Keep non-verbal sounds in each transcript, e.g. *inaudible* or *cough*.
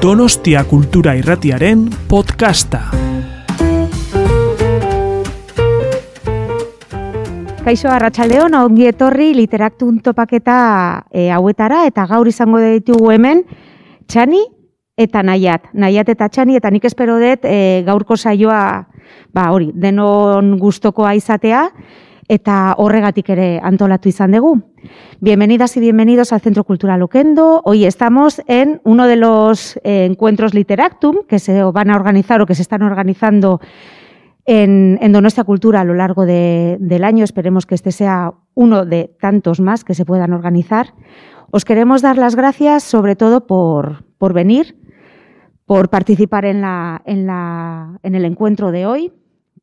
Donostia Kultura Irratiaren podcasta. Kaixo Arratsaldeon, ongi etorri literaktun topaketa e, hauetara eta gaur izango ditugu hemen Txani eta Naiat. Naiat eta Txani eta nik espero dut e, gaurko saioa ba hori, denon gustokoa izatea eta horregatik ere antolatu izan dugu. Bienvenidas y bienvenidos al Centro Cultural Oquendo. Hoy estamos en uno de los eh, encuentros Literactum que se van a organizar o que se están organizando en, en Donostia Cultura a lo largo de, del año. Esperemos que este sea uno de tantos más que se puedan organizar. Os queremos dar las gracias sobre todo por, por venir, por participar en, la, en, la, en el encuentro de hoy,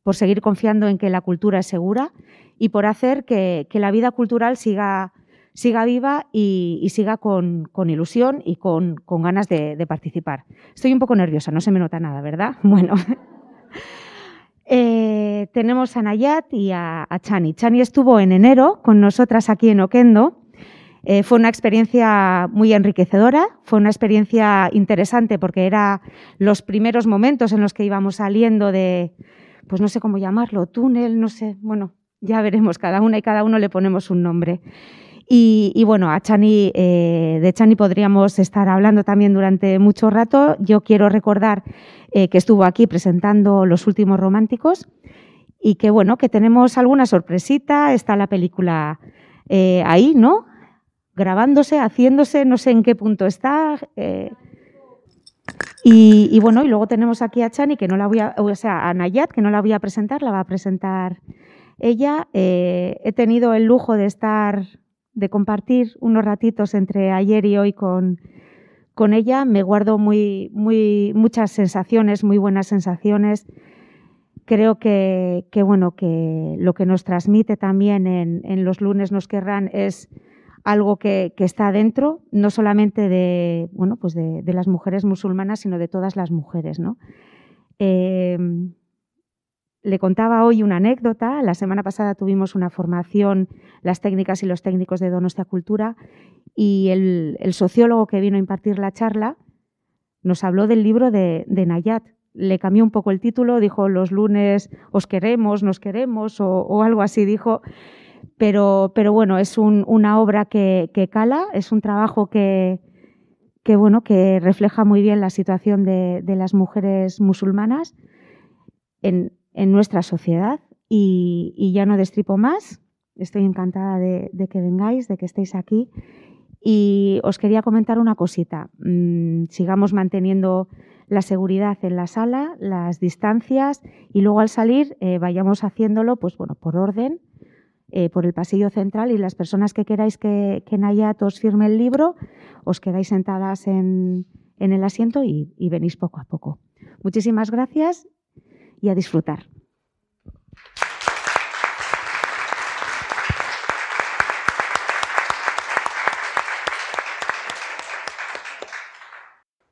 por seguir confiando en que la cultura es segura y por hacer que, la vida cultural siga, siga viva y, siga con, ilusión y con, ganas de, de, participar. Estoy un poco nerviosa, no se me nota nada, ¿verdad? *laughs* Bueno. eh, tenemos a Nayat y a, a, Chani. Chani estuvo en enero con nosotras aquí en Oquendo. Eh, fue una experiencia muy enriquecedora, fue una experiencia interesante porque era los primeros momentos en los que íbamos saliendo de, pues no sé cómo llamarlo, túnel, no sé, bueno, ya veremos, cada una y cada uno le ponemos un nombre. Y, bueno, a Chani, eh, de Chani podríamos estar hablando también durante mucho rato. Yo quiero recordar eh, que estuvo aquí presentando Los Últimos Románticos y que bueno, que tenemos alguna sorpresita. Está la película eh, ahí, ¿no? Grabándose, haciéndose, no sé en qué punto está. Y, y, bueno, y luego tenemos aquí a Chani, que no la voy a, o sea, a Nayat, que no la voy a presentar, la va a presentar ella. Eh, he tenido el lujo de estar, de compartir unos ratitos entre ayer y hoy con, con ella. Me guardo muy, muy, muchas sensaciones, muy buenas sensaciones. Creo que, que bueno, que lo que nos transmite también en, en los lunes nos querrán es algo que, que, está dentro, no solamente de, bueno, pues de, de, las mujeres musulmanas, sino de todas las mujeres. ¿no? Eh, le contaba hoy una anécdota. La semana pasada tuvimos una formación, las técnicas y los técnicos de Donostia Cultura, y el, sociólogo que vino a impartir la charla nos habló del libro de, Nayat. Le cambió un poco el título, dijo los lunes os queremos, nos queremos, o, algo así dijo. Pero, pero bueno, es un, una obra que, cala, es un trabajo que, que, bueno, que refleja muy bien la situación de, de las mujeres musulmanas en, en nuestra sociedad y, ya no destripo más. Estoy encantada de, que vengáis, de que estéis aquí. Y os quería comentar una cosita. Mm, sigamos manteniendo la seguridad en la sala, las distancias y luego al salir eh, vayamos haciéndolo, pues bueno, por orden, eh, por el pasillo central y las personas que queráis que, que Nayat os firme el libro, os quedáis sentadas en, el asiento y venís poco a poco. Muchísimas gracias y a disfrutar.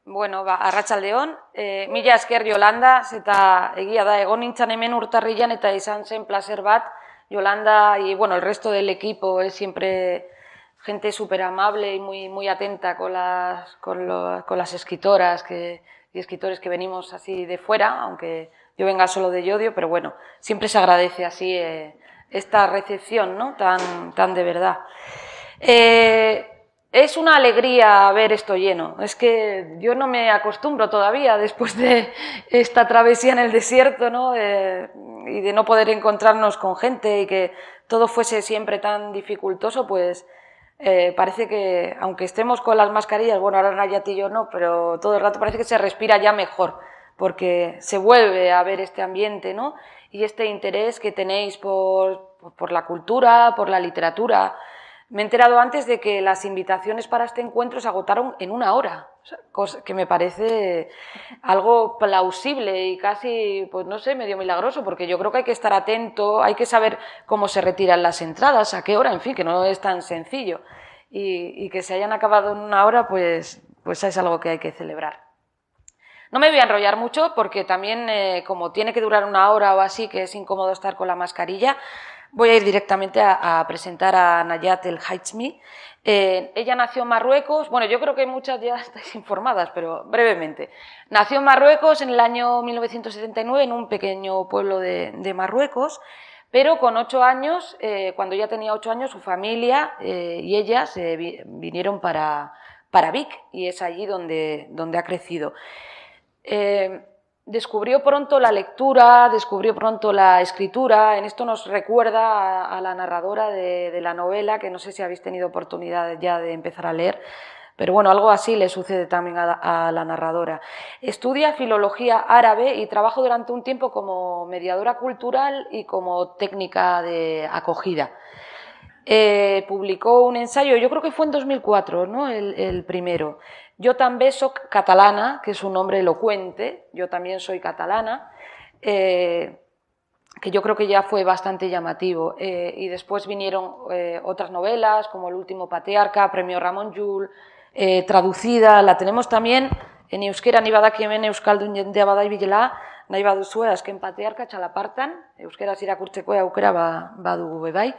Bueno, ba, arratsaldeon, e, mila esker Jolanda, eta egia da, egon nintzen hemen urtarrilan eta izan zen placer bat, Yolanda y bueno, el resto del equipo es siempre gente súper amable y muy, muy atenta con las, con, lo, con las escritoras que, y escritores que venimos así de fuera, aunque yo venga solo de Yodio, pero bueno, siempre se agradece así eh, esta recepción ¿no? tan, tan de verdad. Eh, es una alegría ver esto lleno. Es que yo no me acostumbro todavía después de esta travesía en el desierto, ¿no? Eh, y de no poder encontrarnos con gente y que todo fuese siempre tan dificultoso, pues parece que, aunque estemos con las mascarillas, bueno, ahora Nayat y yo no, pero todo el rato parece que se respira ya mejor, porque se vuelve a ver este ambiente, ¿no? Y este interés que tenéis por, por la cultura, por la literatura, me he enterado antes de que las invitaciones para este encuentro se agotaron en una hora, cosa que me parece algo plausible y casi, pues no sé, medio milagroso, porque yo creo que hay que estar atento, hay que saber cómo se retiran las entradas, a qué hora, en fin, que no es tan sencillo. Y, y que se hayan acabado en una hora, pues, pues es algo que hay que celebrar. No me voy a enrollar mucho porque también, eh, como tiene que durar una hora o así, que es incómodo estar con la mascarilla, voy a ir directamente a, presentar a Nayat El Haitzmi. Eh, ella nació en Marruecos, bueno, yo creo que muchas ya *laughs* estáis informadas, pero brevemente. Nació en Marruecos en el año 1979, en un pequeño pueblo de, Marruecos, pero con ocho años, eh, cuando ya tenía ocho años, su familia eh, y ella se vinieron para, para Vic y es allí donde, donde ha crecido descubrió pronto la lectura, descubrió pronto la escritura. En esto nos recuerda a, la narradora de, la novela, que no sé si habéis tenido oportunidad ya de empezar a leer, pero bueno, algo así le sucede también a, la narradora. Estudia filología árabe y trabaja durante un tiempo como mediadora cultural y como técnica de acogida. Eh, publicó un ensayo, yo creo que fue en 2004, ¿no? el primero. Yo también soy catalana, que es un nombre elocuente, yo también soy catalana, eh, que yo creo que ya fue bastante llamativo. Eh, y después vinieron eh, otras novelas, como El último patriarca, Premio Ramón Llull, traducida, la tenemos también en euskera, ni badakiemen euskaldun jendea badai bilela, nahi baduzue, azken patriarca, txalapartan, euskera irakurtzeko aukera ba, badugu bebai.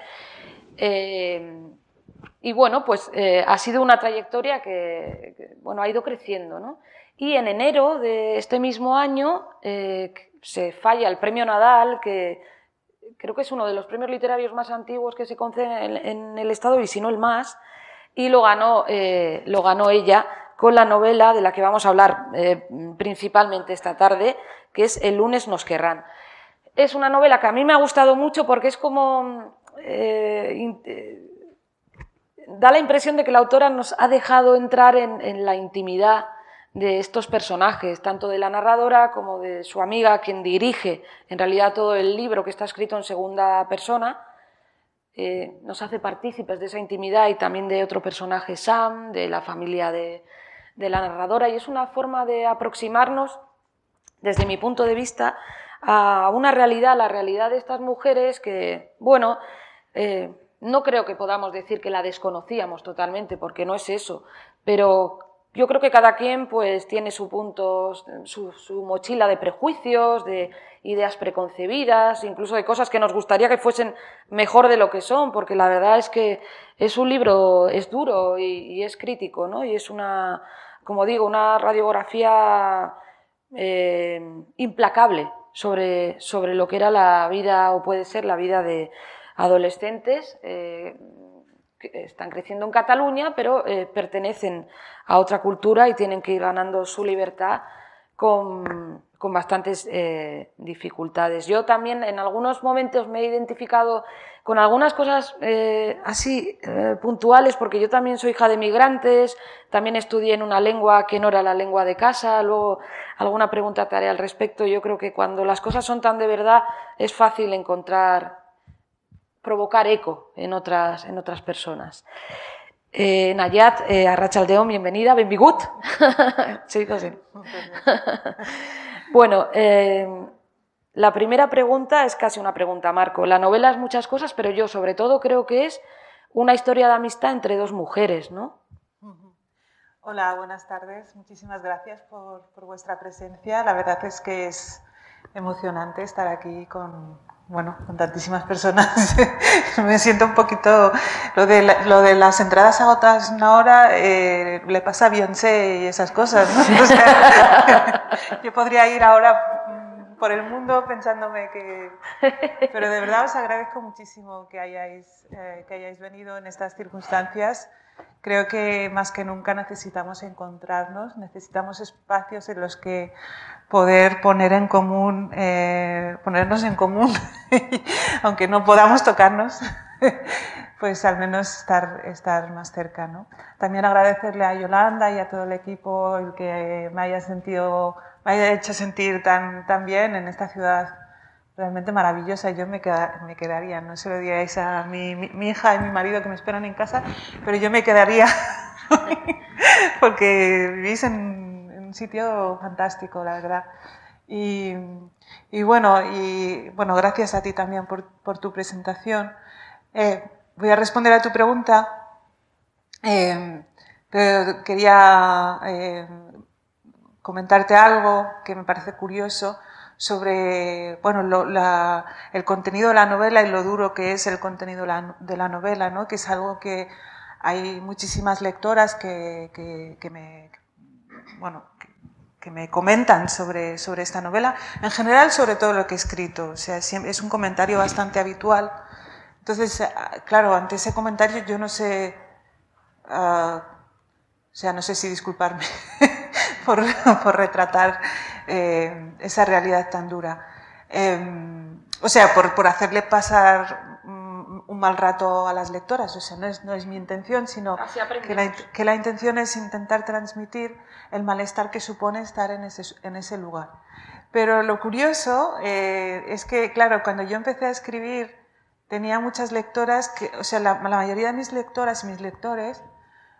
Y bueno, pues eh, ha sido una trayectoria que, bueno, ha ido creciendo. ¿no? Y en enero de este mismo año eh, se falla el premio Nadal, que creo que es uno de los premios literarios más antiguos que se conceden en, el Estado y si no el más, y lo ganó, eh, lo ganó ella con la novela de la que vamos a hablar principalmente esta tarde, que es El lunes nos querrán. Es una novela que a mí me ha gustado mucho porque es como da la impresión de que la autora nos ha dejado entrar en, la intimidad de estos personajes, tanto de la narradora como de su amiga, quien dirige en realidad todo el libro que está escrito en segunda persona, eh, nos hace partícipes de esa intimidad y también de otro personaje, Sam, de la familia de, la narradora, y es una forma de aproximarnos, desde mi punto de vista, a una realidad, la realidad de estas mujeres que, bueno, eh, no creo que podamos decir que la desconocíamos totalmente, porque no es eso, pero yo creo que cada quien pues tiene su punto, su, mochila de prejuicios, de ideas preconcebidas, incluso de cosas que nos gustaría que fuesen mejor de lo que son, porque la verdad es que es un libro, es duro y, es crítico, ¿no? Y es una, como digo, una radiografía eh, implacable sobre, sobre lo que era la vida o puede ser la vida de, adolescentes eh, que están creciendo en Cataluña, pero eh, pertenecen a otra cultura y tienen que ir ganando su libertad con, bastantes eh, dificultades. Yo también en algunos momentos me he identificado con algunas cosas así puntuales, porque yo también soy hija de migrantes, también estudié en una lengua que no era la lengua de casa, luego alguna pregunta te haré al respecto. Yo creo que cuando las cosas son tan de verdad es fácil encontrar provocar eco en otras, en otras personas. Eh, Nayat, eh, Arrachaldeón, bienvenida, benvigut. *laughs* sí, sí. bueno, eh, la primera pregunta es casi una pregunta, Marco. La novela es muchas cosas, pero yo sobre todo creo que es una historia de amistad entre dos mujeres, ¿no? Hola, buenas tardes. Muchísimas gracias por, por vuestra presencia. La verdad es que es emocionante estar aquí con, bueno, con tantísimas personas, *laughs* me siento un poquito... Lo de, lo de las entradas agotadas una hora eh, le pasa a Beyoncé y esas cosas, *laughs* *laughs* yo podría ir ahora mm, por el mundo pensándome que... Pero de verdad os agradezco muchísimo que hayáis, eh, que hayáis venido en estas circunstancias. Creo que más que nunca necesitamos encontrarnos, necesitamos espacios en los que poder poner en común, eh, ponernos en común, *laughs* aunque no podamos tocarnos, *laughs* pues al menos estar, estar más cerca. ¿no? También agradecerle a Yolanda y a todo el equipo el que me haya, sentido, me haya hecho sentir tan, tan bien en esta ciudad realmente maravillosa. Yo me, me quedaría, no se lo digáis a mi, mi, hija y mi marido que me esperan en casa, pero yo me quedaría *laughs* porque vivís en un sitio fantástico, la verdad. Y, bueno, y bueno, gracias a ti también por, tu presentación. Eh, voy a responder a tu pregunta, pero quería eh, comentarte algo que me parece curioso sobre bueno, el contenido de la novela y lo duro que es el contenido de la, novela, ¿no? que es algo que hay muchísimas lectoras que, que, me, bueno, que, me comentan sobre, sobre esta novela, en general sobre todo lo que he escrito, o sea, es un comentario bastante habitual. Entonces, ah, claro, ante ese comentario yo no sé, uh, o sea, no sé si disculparme *laughs* por, *laughs* por retratar eh, esa realidad tan dura. Em, o sea, por, por, hacerle pasar un mal rato a las lectoras. O sea, no es, no es mi intención, sino que la, que la, intención es intentar transmitir el malestar que supone estar en ese, en ese lugar. Pero lo curioso eh, es que, claro, cuando yo empecé a escribir, tenía muchas lectoras que, o sea, la, la mayoría de mis lectoras y mis lectores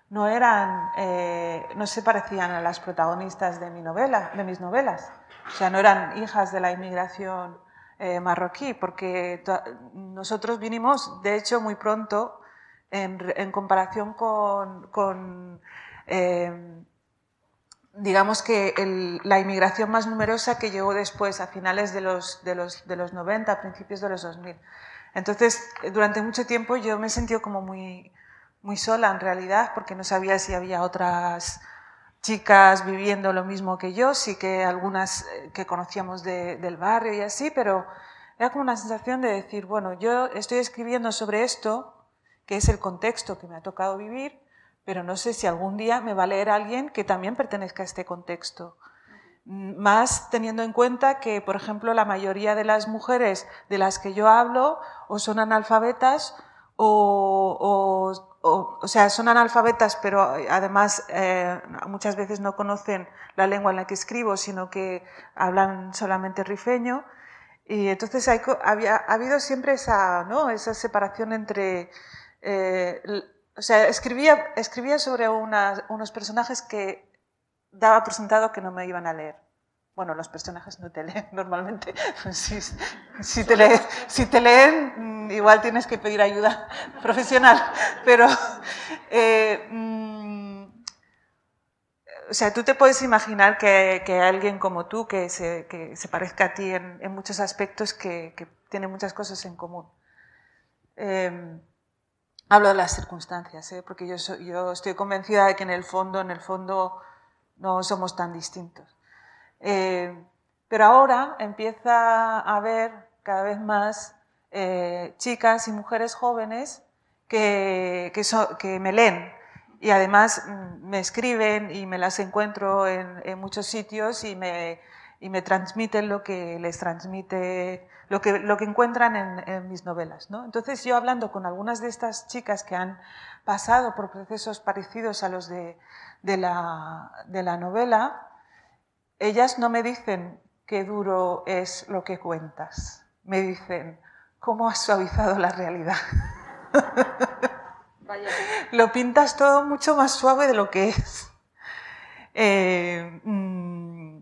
no eran, eh, no se parecían a las protagonistas de mi novela, de mis novelas. O sea, no eran hijas de la inmigración eh, marroquí, porque nosotros vinimos, de hecho, muy pronto en, comparación con, eh, digamos que la inmigración más numerosa que llegó después, a finales de los, de los, de los 90, a principios de los 2000. Entonces, durante mucho tiempo yo me he sentido como muy, muy sola en realidad, porque no sabía si había otras chicas viviendo lo mismo que yo, sí que algunas eh, que conocíamos del barrio y así, pero era como una sensación de decir, bueno, yo estoy escribiendo sobre esto, que es el contexto que me ha tocado vivir, pero no sé si algún día me va a leer alguien que también pertenezca a este contexto. Más teniendo en cuenta que, por ejemplo, la mayoría de las mujeres de las que yo hablo o son analfabetas o, sea, son analfabetas, pero además eh, muchas veces no conocen la lengua en la que escribo, sino que hablan solamente rifeño. Y entonces había, ha habido siempre esa, ¿no? esa separación entre... Eh, o sea, escribía, escribía sobre unos personajes que daba por sentado que no me iban a leer. Bueno, los personajes no te *laughs* leen normalmente. Si, si, te, leen, si te leen, mm, igual tienes que pedir ayuda *laughs* profesional. Pero, eh, mm, o sea, tú te puedes imaginar que, que alguien como tú, que se, que se, parezca a ti en, en muchos aspectos, que, que, tiene muchas cosas en común. Eh, hablo de las circunstancias, ¿eh? porque yo, yo estoy convencida de que en el fondo, en el fondo, no somos tan distintos. Eh, pero ahora empieza a haber cada vez más eh, chicas y mujeres jóvenes que, que, me leen y además mm, me escriben y me las encuentro en, muchos sitios y me, y me, transmiten lo que les transmite, lo que, lo que encuentran en, mis novelas. ¿no? Entonces yo hablando con algunas de estas chicas que han pasado por procesos parecidos a los de, de, la, de la novela, ellas no me dicen qué duro es lo que cuentas, me dicen cómo has suavizado la realidad. *laughs* Lo pintas todo mucho más suave de lo que es. Eh, mm,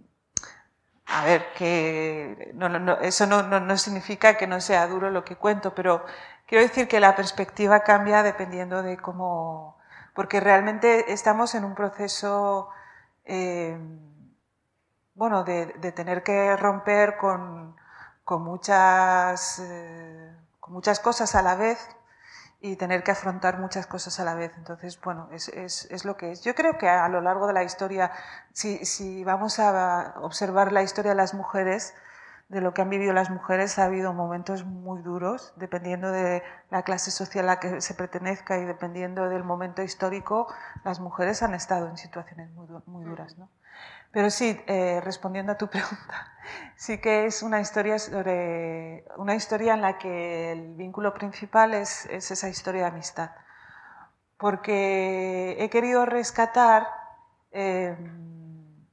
a ver, que eso no, significa que no sea duro lo que cuento, pero quiero decir que la perspectiva cambia dependiendo de cómo, porque realmente estamos en un proceso eh, bueno, de, tener que romper con, con muchas, eh, con muchas cosas a la vez y tener que afrontar muchas cosas a la vez. Entonces, bueno, es, es, es, lo que es. Yo creo que a lo largo de la historia, si, si, vamos a observar la historia de las mujeres, de lo que han vivido las mujeres, ha habido momentos muy duros, dependiendo de la clase social a la que se pertenezca y dependiendo del momento histórico, las mujeres han estado en situaciones muy, muy duras. ¿no? Pero sí, eh, respondiendo a tu *laughs* pregunta, sí que es una historia sobre una historia en la que el vínculo principal es, esa historia de amistad, porque he querido rescatar em,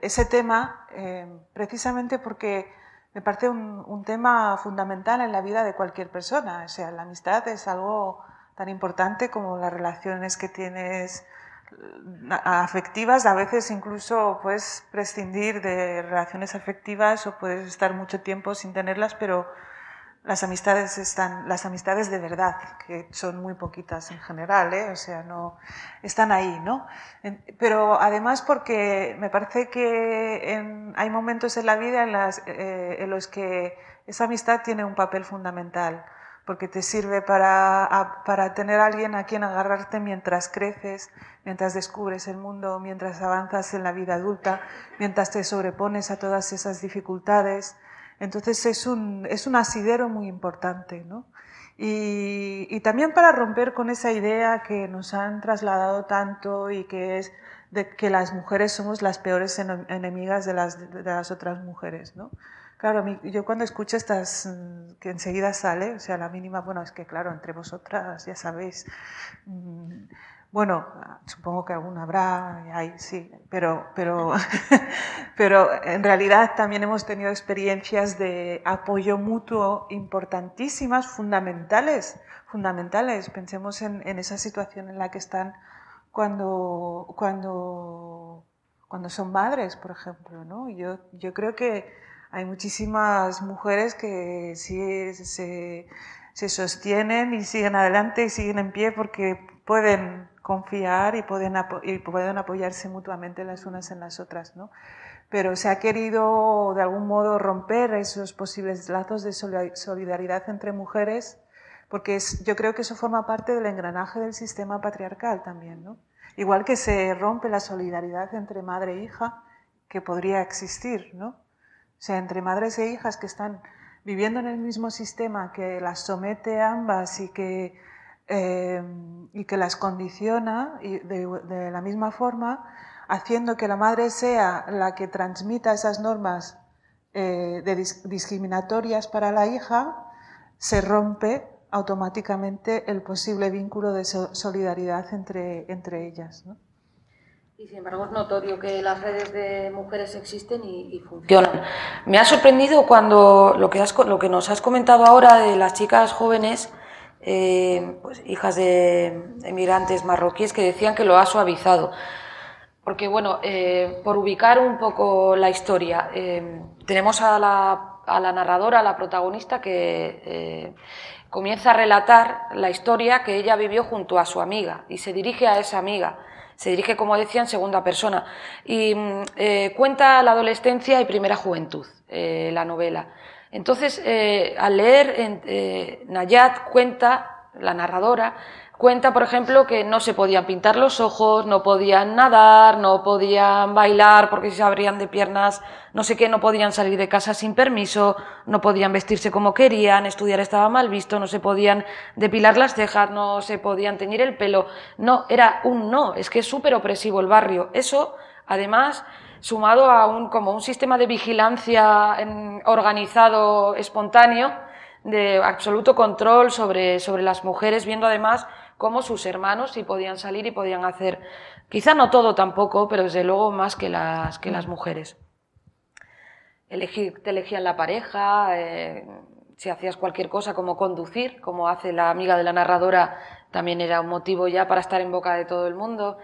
ese tema em, precisamente porque me parece un, un, tema fundamental en la vida de cualquier persona. O sea, la amistad es algo tan importante como las relaciones que tienes afectivas, a veces incluso puedes prescindir de relaciones afectivas o puedes estar mucho tiempo sin tenerlas, pero, las amistades están, las amistades de verdad, que son muy poquitas en general, ¿eh? o sea, no, están ahí, ¿no? Pero además porque me parece que hay momentos en la vida eh, en los que esa amistad tiene un papel fundamental, porque te sirve para, para tener a alguien a quien agarrarte mientras creces, mientras descubres el mundo, mientras avanzas en la vida adulta, mientras te sobrepones a todas esas dificultades, entonces es un, es un asidero muy importante, ¿no? Y, también para romper con esa idea que nos han trasladado tanto y que es de que las mujeres somos las peores enemigas de las, de las otras mujeres, ¿no? Claro, yo cuando escucho estas, mm, que enseguida sale, o sea, la mínima, bueno, es que claro, entre vosotras, ya sabéis, mm, bueno, supongo que alguna habrá, hay, sí, pero, pero, *laughs* pero en realidad también hemos tenido experiencias de apoyo mutuo importantísimas, fundamentales, fundamentales. Pensemos en, en esa situación en la que están cuando, cuando, cuando son madres, por ejemplo. ¿no? Yo, yo creo que hay muchísimas mujeres que sí se, se sostienen y siguen adelante y siguen en pie porque pueden confiar y pueden, y pueden apoyarse mutuamente las unas en las otras, ¿no? Pero se ha querido de algún modo romper esos posibles lazos de solidaridad entre mujeres, porque es, yo creo que eso forma parte del engranaje del sistema patriarcal también, ¿no? Igual que se rompe la solidaridad entre madre e hija, que podría existir, ¿no? O sea, entre madres e hijas que están viviendo en el mismo sistema, que las somete a ambas y que Em, y que las condiciona de, la misma forma, haciendo que la madre sea la que transmita esas normas eh, discriminatorias para la hija, se rompe automáticamente el posible vínculo de solidaridad entre, entre ellas. Y sin embargo es notorio que las redes de mujeres existen y, funcionan. Me ha sorprendido cuando lo que, lo que nos has comentado ahora de las chicas jóvenes, eh, pues, hijas de emigrantes marroquíes que decían que lo ha suavizado. Porque, bueno, eh, por ubicar un poco la historia, eh, tenemos a la, a la, narradora, a la protagonista, que comienza a relatar la historia que ella vivió junto a su amiga y se dirige a esa amiga. Se dirige, como decía, en segunda persona y cuenta la adolescencia y primera juventud, la novela. Entonces, eh, al leer, eh, Nayat cuenta, la narradora, cuenta, por ejemplo, que no se podían pintar los ojos, no podían nadar, no podían bailar porque se abrían de piernas, no sé qué, no podían salir de casa sin permiso, no podían vestirse como querían, estudiar estaba mal visto, no se podían depilar las cejas, no se podían teñir el pelo. No, era un no, es que es súper opresivo el barrio. Eso, además, sumado a un, como un sistema de vigilancia organizado, espontáneo, de absoluto control sobre, sobre las mujeres, viendo además cómo sus hermanos sí podían salir y podían hacer, quizá no todo tampoco, pero desde luego más que las, que las mujeres. Elegir, te elegían la pareja, eh, si hacías cualquier cosa como conducir, como hace la amiga de la narradora, también era un motivo ya para estar en boca de todo el mundo.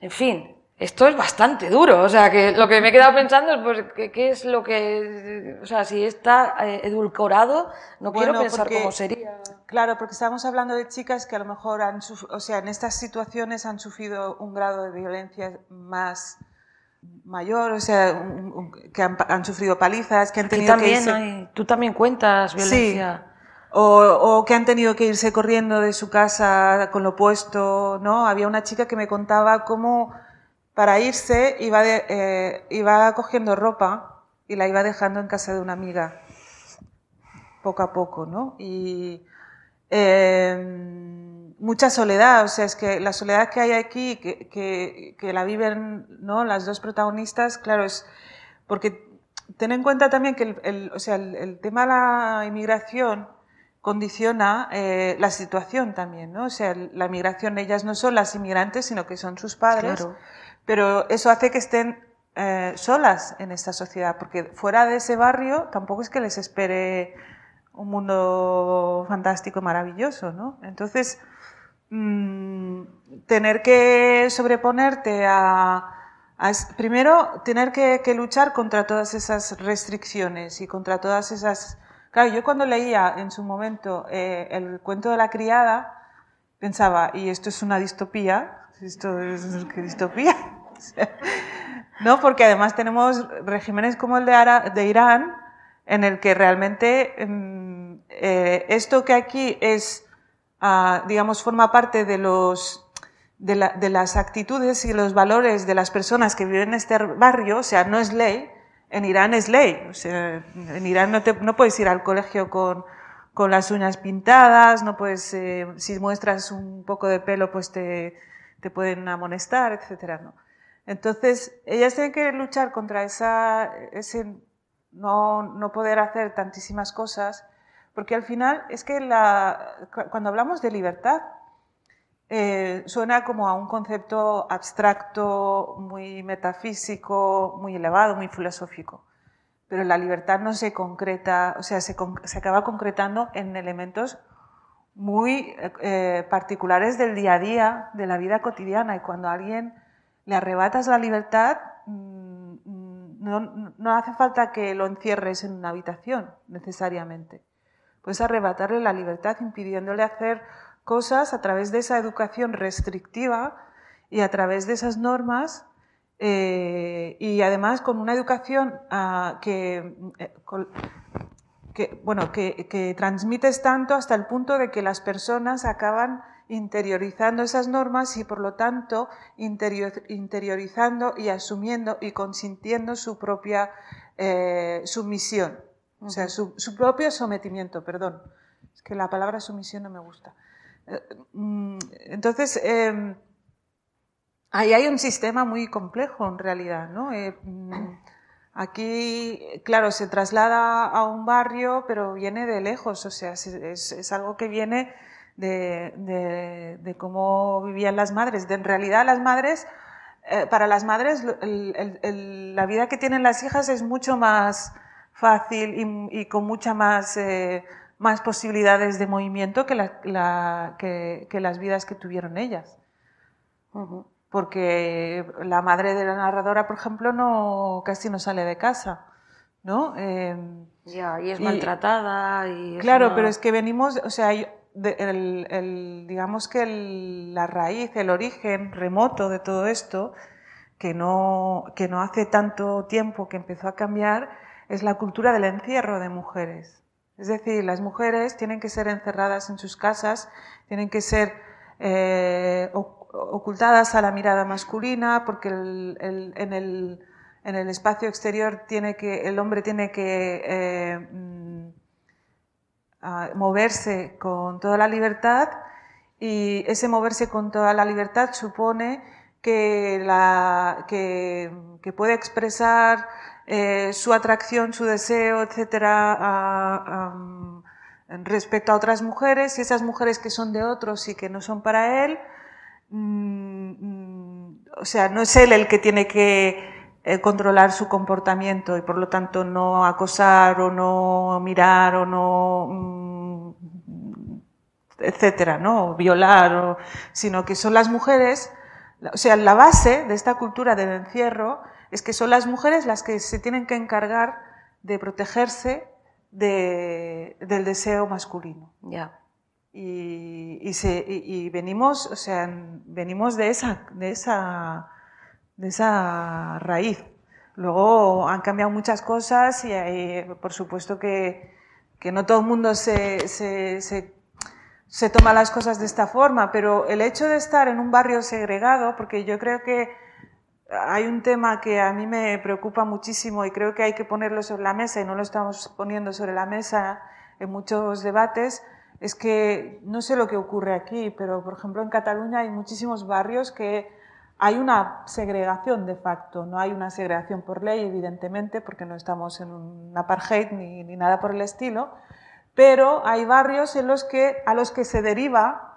En fin, esto es bastante duro. O sea, que lo que me he quedado pensando es, pues, ¿qué, es lo que. O sea, si está eh, edulcorado, no quiero pensar cómo sería. Claro, porque estamos hablando de chicas que a lo mejor han. O sea, en estas situaciones han sufrido un grado de violencia más mayor, o sea, que han, sufrido palizas, que han tenido que irse... tú también cuentas violencia. Sí. O, o, que han tenido que irse corriendo de su casa con lo puesto, ¿no? Había una chica que me contaba cómo para irse iba, eh, iba cogiendo ropa y la iba dejando en casa de una amiga, poco a poco, ¿no? Y em, mucha soledad, o sea, es que la soledad que hay aquí, que, la viven ¿no? las dos protagonistas, claro, es porque ten en cuenta también que el, el o sea, el, tema de la inmigración condiciona eh, la situación también, ¿no? O sea, la inmigración, ellas no son las inmigrantes, sino que son sus padres. Pero eso hace que estén eh, solas en esta sociedad, porque fuera de ese barrio tampoco es que les espere un mundo fantástico, maravilloso, ¿no? Entonces, mm, tener que sobreponerte a, primero, tener que, luchar contra todas esas restricciones y contra todas esas Claro, yo cuando leía en su momento eh, el cuento de la criada, pensaba, ¿y esto es una distopía? ¿Esto es distopía? no, porque además tenemos regímenes como el de, Ara- de Irán, en el que realmente mm, eh, esto que aquí es, ah, digamos, forma parte de los de, la- de las actitudes y los valores de las personas que viven en este barrio, o sea, no es ley, en Irán es ley. O en Irán no, te- no puedes ir al colegio con, con las uñas pintadas, no puedes, eh, si muestras un poco de pelo, pues te, te pueden amonestar, etcétera, ¿no? Entonces, ellas tienen que luchar contra esa, ese no, no poder hacer tantísimas cosas, porque al final es que la, cu- cuando hablamos de libertad, eh, suena como a un concepto abstracto, muy metafísico, muy elevado, muy filosófico. Pero la libertad no se concreta, o sea, se, se acaba concretando en elementos muy eh, particulares del día a día, de la vida cotidiana. Y cuando a alguien le arrebatas la libertad, mm, mm, no, no hace falta que lo encierres en una habitación, necesariamente. Puedes arrebatarle la libertad impidiéndole hacer cosas a través de esa educación restrictiva y a través de esas normas eh, y además con una educación ah, que, eh, que, bueno, que, que transmites tanto hasta el punto de que las personas acaban interiorizando esas normas y por lo tanto interior- interiorizando y asumiendo y consintiendo su propia eh, sumisión, o sea, su, su propio sometimiento, perdón. Es que la palabra sumisión no me gusta. Eh, mm, Entonces, eh, ahí hay un sistema muy complejo en realidad, ¿no? Eh, mm, Aquí, claro, se traslada a un barrio, pero viene de lejos, o sea, es, algo que viene de, cómo vivían las madres. En realidad, las madres, eh, para las madres, la vida que tienen las hijas es mucho más fácil y, con mucha más, eh, más posibilidades de movimiento que, la- la- que- que las vidas que tuvieron ellas. Porque la madre de la narradora, por ejemplo, no, casi no sale de casa, ¿no? Eh, Ya, y es Y- maltratada y... claro, una- pero es que venimos, o sea, de- el- el- digamos que el- la raíz, el origen remoto de todo esto, que no, que no hace tanto tiempo que empezó a cambiar, es la cultura del encierro de mujeres. Es decir, las mujeres tienen que ser encerradas en sus casas, tienen que ser eh, o- ocultadas a la mirada masculina, porque en, el, en el espacio exterior tiene que, el hombre tiene que eh, mm, a moverse con toda la libertad y ese moverse con toda la libertad supone que, la, que, puede expresar eh, su atracción, su deseo, etcétera, a- a- respecto a otras mujeres y esas mujeres que son de otros y que no son para él, mm, o sea, no es él el que tiene que eh, controlar su comportamiento y por lo tanto no acosar o no mirar o no mm, etcétera, ¿no? O violar, sino que son las mujeres, o sea, la base de esta cultura del encierro es que son las mujeres las que se tienen que encargar de protegerse de- del deseo masculino. Ya. Y, se- venimos, o sea, venimos de esa, de esa, de esa raíz. Luego han cambiado muchas cosas y por supuesto que, que no todo el mundo se, se, se, se toma las cosas de esta forma, pero el hecho de estar en un barrio segregado, porque yo creo que hay un tema que a mí me preocupa muchísimo y creo que hay que ponerlo sobre la mesa y no lo estamos poniendo sobre la mesa en muchos debates, es que no sé lo que ocurre aquí, pero por ejemplo en Cataluña hay muchísimos barrios que hay una segregación de facto, no hay una segregación por ley, evidentemente, porque no estamos en un apartheid ni, ni nada por el estilo, pero hay barrios en los que, a los que se deriva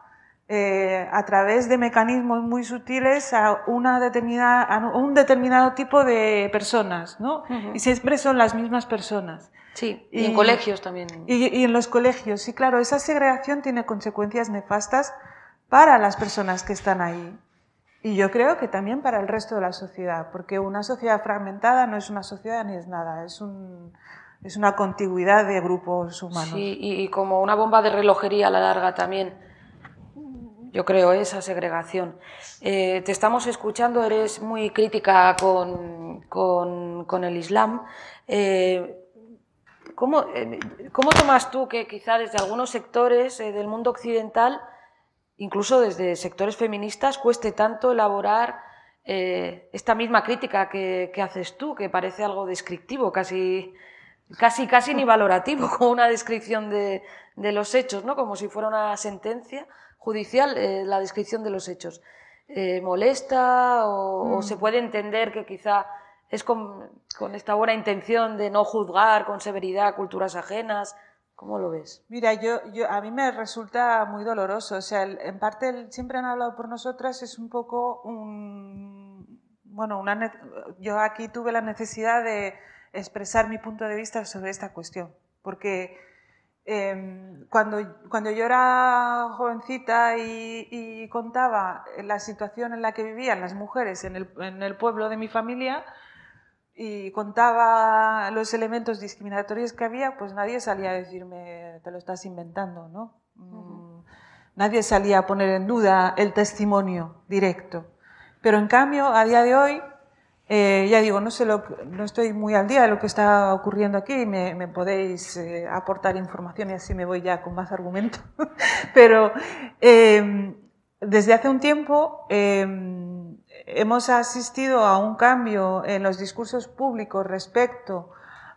eh, a través de mecanismos muy sutiles a, una determinada, a un determinado tipo de personas, ¿no? Y siempre son las mismas personas. Sí, y, en colegios también. Y, y en los colegios, sí, claro, esa segregación tiene consecuencias nefastas para las personas que están ahí. Y yo creo que también para el resto de la sociedad, porque una sociedad fragmentada no es una sociedad ni es nada, es un, es una contigüidad de grupos humanos. Sí, y, como una bomba de relojería a la larga también. Yo creo esa segregación. Eh, te estamos escuchando, eres muy crítica con, con, el Islam. Eh, ¿cómo, eh, ¿cómo, tomas tú que quizá desde algunos sectores del mundo occidental, incluso desde sectores feministas, cueste tanto elaborar esta misma crítica que, que haces tú, que parece algo descriptivo, casi casi, casi ni valorativo, *laughs* como una descripción de, de, los hechos, ¿no? como si fuera una sentencia judicial, eh, la descripción de los hechos. Eh, ¿Molesta o, se mm. puede entender que quizá es con, esta buena intención de no juzgar con severidad culturas ajenas? ¿Cómo lo ves? Mira, yo, yo, a mí me resulta muy doloroso. O sea, en parte siempre han hablado por nosotras, es un poco un... Bueno, una, yo aquí tuve la necesidad de, expresar mi punto de vista sobre esta cuestión, porque em, cuando, cuando yo era jovencita y, contaba la situación en la que vivían las mujeres en el, en el, pueblo de mi familia y contaba los elementos discriminatorios que había, pues nadie salía a decirme, te lo estás inventando, ¿no? Mm, nadie salía a poner en duda el testimonio directo. Pero en cambio, a día de hoy, eh, ya digo, no, sé lo, no estoy muy al día de lo que está ocurriendo aquí, me, me podéis eh, aportar información y así me voy ya con más argumento. *laughs* Pero eh, desde hace un tiempo em, hemos asistido a un cambio en los discursos públicos respecto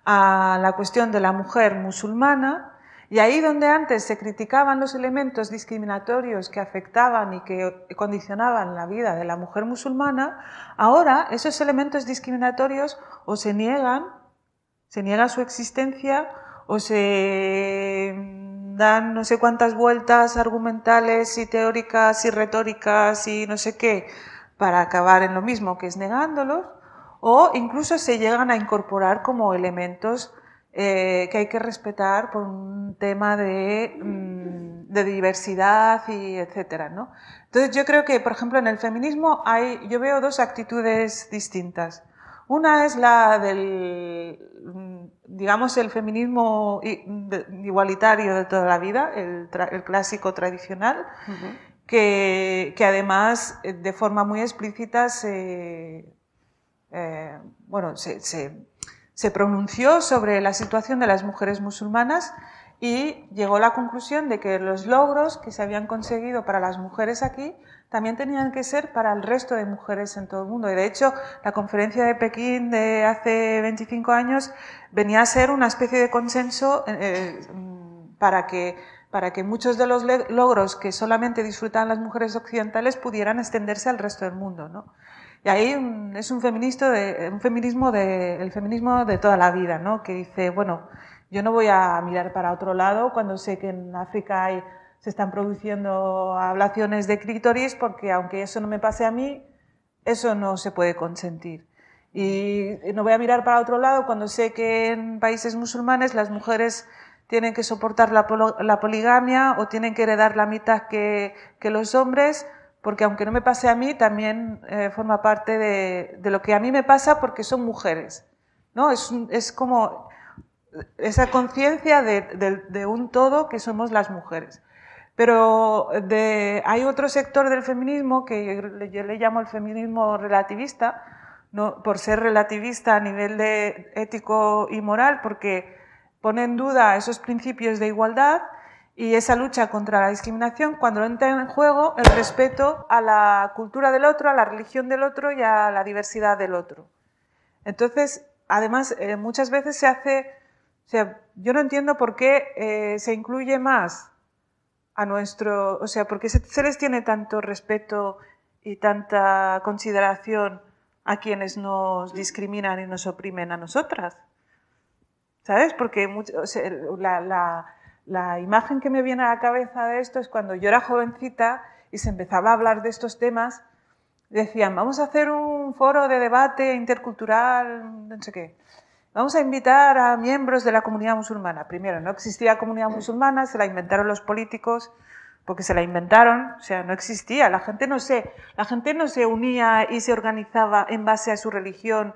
a la cuestión de la mujer musulmana y ahí donde antes se criticaban los elementos discriminatorios que afectaban y que condicionaban la vida de la mujer musulmana, ahora esos elementos discriminatorios o se niegan, se niega su existencia o se dan no sé cuántas vueltas argumentales y teóricas y retóricas y no sé qué para acabar en lo mismo que es negándolos, o incluso se llegan a incorporar como elementos eh, que hay que respetar por un tema de, mm, de diversidad y etcétera, ¿no? Entonces yo creo que, por ejemplo, en el feminismo hay, yo veo dos actitudes distintas. Una es la del, mm, digamos, el feminismo igualitario de toda la vida, el, clásico tradicional, que, además eh, de forma muy explícita se, eh, bueno, se se pronunció sobre la situación de las mujeres musulmanas y llegó a la conclusión de que los logros que se habían conseguido para las mujeres aquí también tenían que ser para el resto de mujeres en todo el mundo. Y de hecho, la conferencia de Pekín de hace 25 años venía a ser una especie de consenso eh, para, que, para que muchos de los logros que solamente disfrutan las mujeres occidentales pudieran extenderse al resto del mundo. ¿no? Y ahí es un, feminismo de, el feminismo de toda la vida, ¿no? que dice, bueno, yo no voy a mirar para otro lado cuando sé que en África se están produciendo ablaciones de clítoris, porque aunque eso no me pase a mí, eso no se puede consentir. Y no voy a mirar para otro lado cuando sé que en países musulmanes las mujeres tienen que soportar la, la poligamia o tienen que heredar la mitad que, que los hombres, porque aunque no me pase a mí, también eh, forma parte de, lo que a mí me pasa porque son mujeres. ¿no? Es, es como esa conciencia de, un todo que somos las mujeres. Pero hay otro sector del feminismo que yo le llamo el feminismo relativista, ¿no? por ser relativista a nivel de ético y moral, porque pone en duda esos principios de igualdad y esa lucha contra la discriminación cuando entra en juego el respeto a la cultura del otro, a la religión del otro y a la diversidad del otro. Entonces, además, eh, muchas veces se hace, o sea, yo no entiendo por qué eh, se incluye más a nuestro, o sea, por qué se, les tiene tanto respeto y tanta consideración a quienes nos discriminan y nos oprimen a nosotras. ¿Sabes? Porque la imagen que me viene a la cabeza de esto es cuando yo era jovencita y se empezaba a hablar de estos temas, decían, vamos a hacer un foro de debate intercultural, no sé qué. Vamos a invitar a miembros de la comunidad musulmana. Primero, no existía comunidad musulmana, se la inventaron los políticos porque se la inventaron, o sea, no existía. La gente no se, la gente no se unía y se organizaba en base a su religión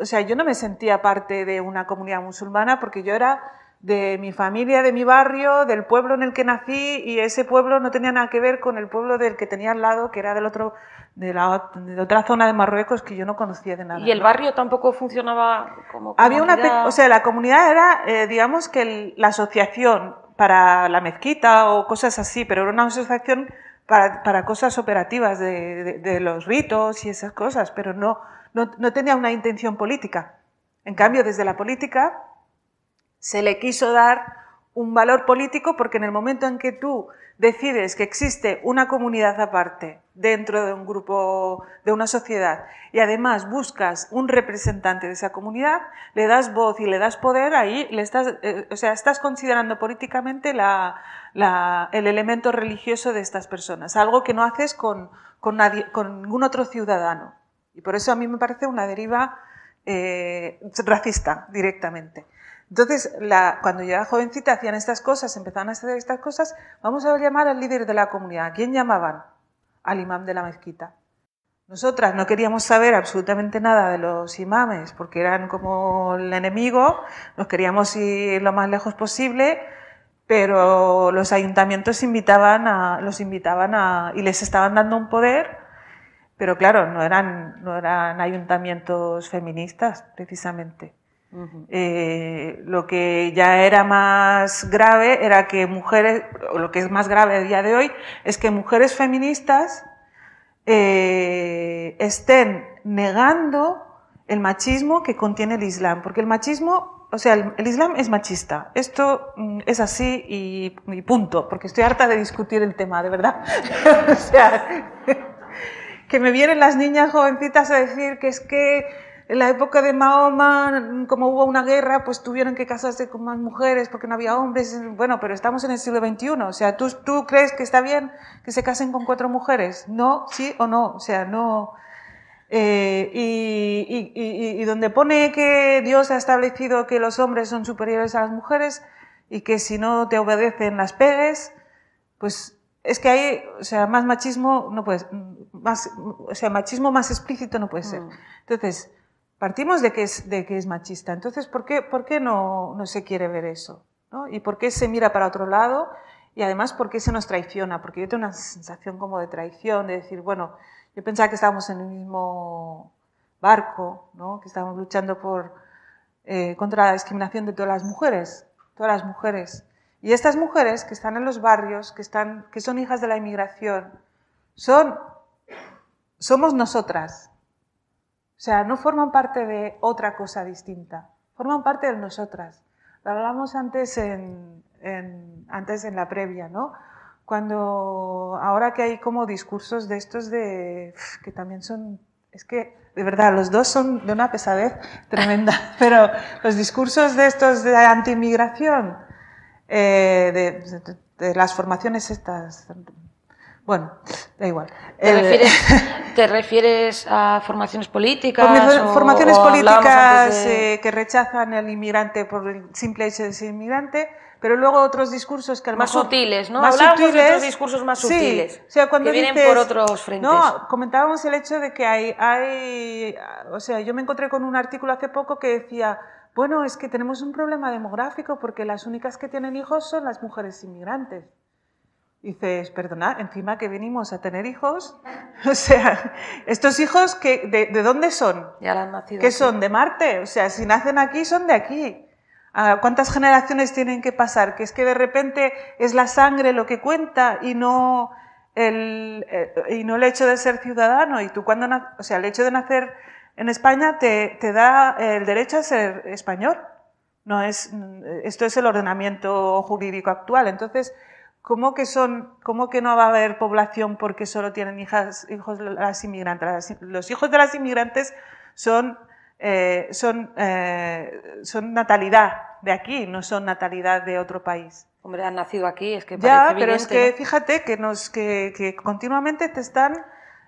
o sea, yo no me sentía parte de una comunidad musulmana porque yo era de mi familia, de mi barrio, del pueblo en el que nací y ese pueblo no tenía nada que ver con el pueblo del que tenía al lado, que era del otro, de, la, de otra zona de Marruecos que yo no conocía de nada. ¿Y el barrio tampoco funcionaba como Había comunidad? una, o sea, la comunidad era, eh, digamos que el- la asociación para la mezquita o cosas así, pero era una asociación para, para cosas operativas de, de- de los ritos y esas cosas, pero no, no, tenía una intención política. En cambio, desde la política se le quiso dar un valor político porque en el momento en que tú decides que existe una comunidad aparte dentro de un grupo, de una sociedad, y además buscas un representante de esa comunidad, le das voz y le das poder, ahí le estás, eh, o sea, estás considerando políticamente el elemento religioso de estas personas, algo que no haces con, nadie- con ningún otro ciudadano. Y por eso a mí me parece una deriva eh, racista directamente. Entonces, cuando yo era jovencita hacían estas cosas, empezaban a hacer estas cosas, vamos a llamar al líder de la comunidad. ¿A quién llamaban? Al imam de la mezquita. Nosotras no queríamos saber absolutamente nada de los imames porque eran como el enemigo, nos queríamos ir lo más lejos posible, pero los ayuntamientos los invitaban y les estaban dando un poder, pero claro, no eran, no eran ayuntamientos feministas precisamente. Eh, lo que ya era más grave era que mujeres, o lo que es más grave a día de hoy, es que mujeres feministas eh, estén negando el machismo que contiene el Islam, porque el machismo, o sea, el, el Islam es machista. Esto mm, es así y, y punto, porque estoy harta de discutir el tema, de verdad. *laughs* o sea, que me vienen las niñas jovencitas a decir que es que en la época de Mahoma, como hubo una guerra, pues tuvieron que casarse con más mujeres porque no había hombres. Bueno, pero estamos en el siglo XXI. O sea, ¿tú, tú crees que está bien que se casen con cuatro mujeres? No, sí o no. O sea, no. Eh, y, y- y- donde pone que Dios ha establecido que los hombres son superiores a las mujeres y que si no te obedecen las pegues, pues es que hay, o sea, más machismo no puede, más, o sea, machismo más explícito no puede ser. Mm. Entonces, partimos de que es, de que es machista. Entonces, ¿por qué, por qué no, no se quiere ver eso? ¿no? ¿Y por qué se mira para otro lado? Y además, ¿por qué se nos traiciona? Porque yo tengo una sensación como de traición, de decir, bueno, yo pensaba que estábamos en el mismo barco, ¿no? que estábamos luchando por, eh, contra la discriminación de todas las mujeres, todas las mujeres. Y estas mujeres que están en los barrios, que, están, que son hijas de la inmigración, son, somos nosotras. O sea, no forman parte de otra cosa distinta, forman parte de nosotras. Lo hablamos antes en, antes en la previa, ¿no? Cuando ahora que hay como discursos de estos de que también son es que de verdad los dos son de una pesadez *laughs* tremenda, pero los discursos de estos de anti-inmigración, eh, de las formaciones estas, bueno, da igual. ¿Te, Eh, refieres, *laughs* te refieres a formaciones políticas? Formaciones- o- formaciones o hablábamos políticas de- eh, que rechazan el inmigrante por el simple hecho de ser inmigrante, pero luego otros discursos que a lo Más mejor- sutiles, ¿no? más Hablábamos de sutiles. otros discursos más Sí, sutiles, o sea, cuando que vienen dices- por otros frentes. No, comentábamos el hecho de que hay, hay, o sea, yo me encontré con un artículo hace poco que decía, bueno, es que tenemos un problema demográfico porque las únicas que tienen hijos son las mujeres inmigrantes. Dices, perdona, encima que venimos a tener hijos, *laughs* o sea, estos hijos, que, de, ¿de dónde son? Ya han nacido. ¿Qué aquí. son? ¿De Marte? O sea, si nacen aquí, son de aquí. Ah, ¿Cuántas generaciones tienen que pasar? Que es que de repente es la sangre lo que cuenta y no el, eh, y no el hecho de ser ciudadano. Y tú cuando, o sea, el hecho de nacer en España te, te da el derecho a ser español. No es, esto es el ordenamiento jurídico actual. Entonces, ¿cómo que, son, ¿cómo que no va a haber población porque solo tienen hijas, hijos las inmigrantes? Las- Los hijos de las inmigrantes son, eh, son, eh, son natalidad de aquí, no son natalidad de otro país. Hombre, han nacido aquí, es que Ya, parece pero es que ¿no? fíjate que, nos, que, que continuamente te están,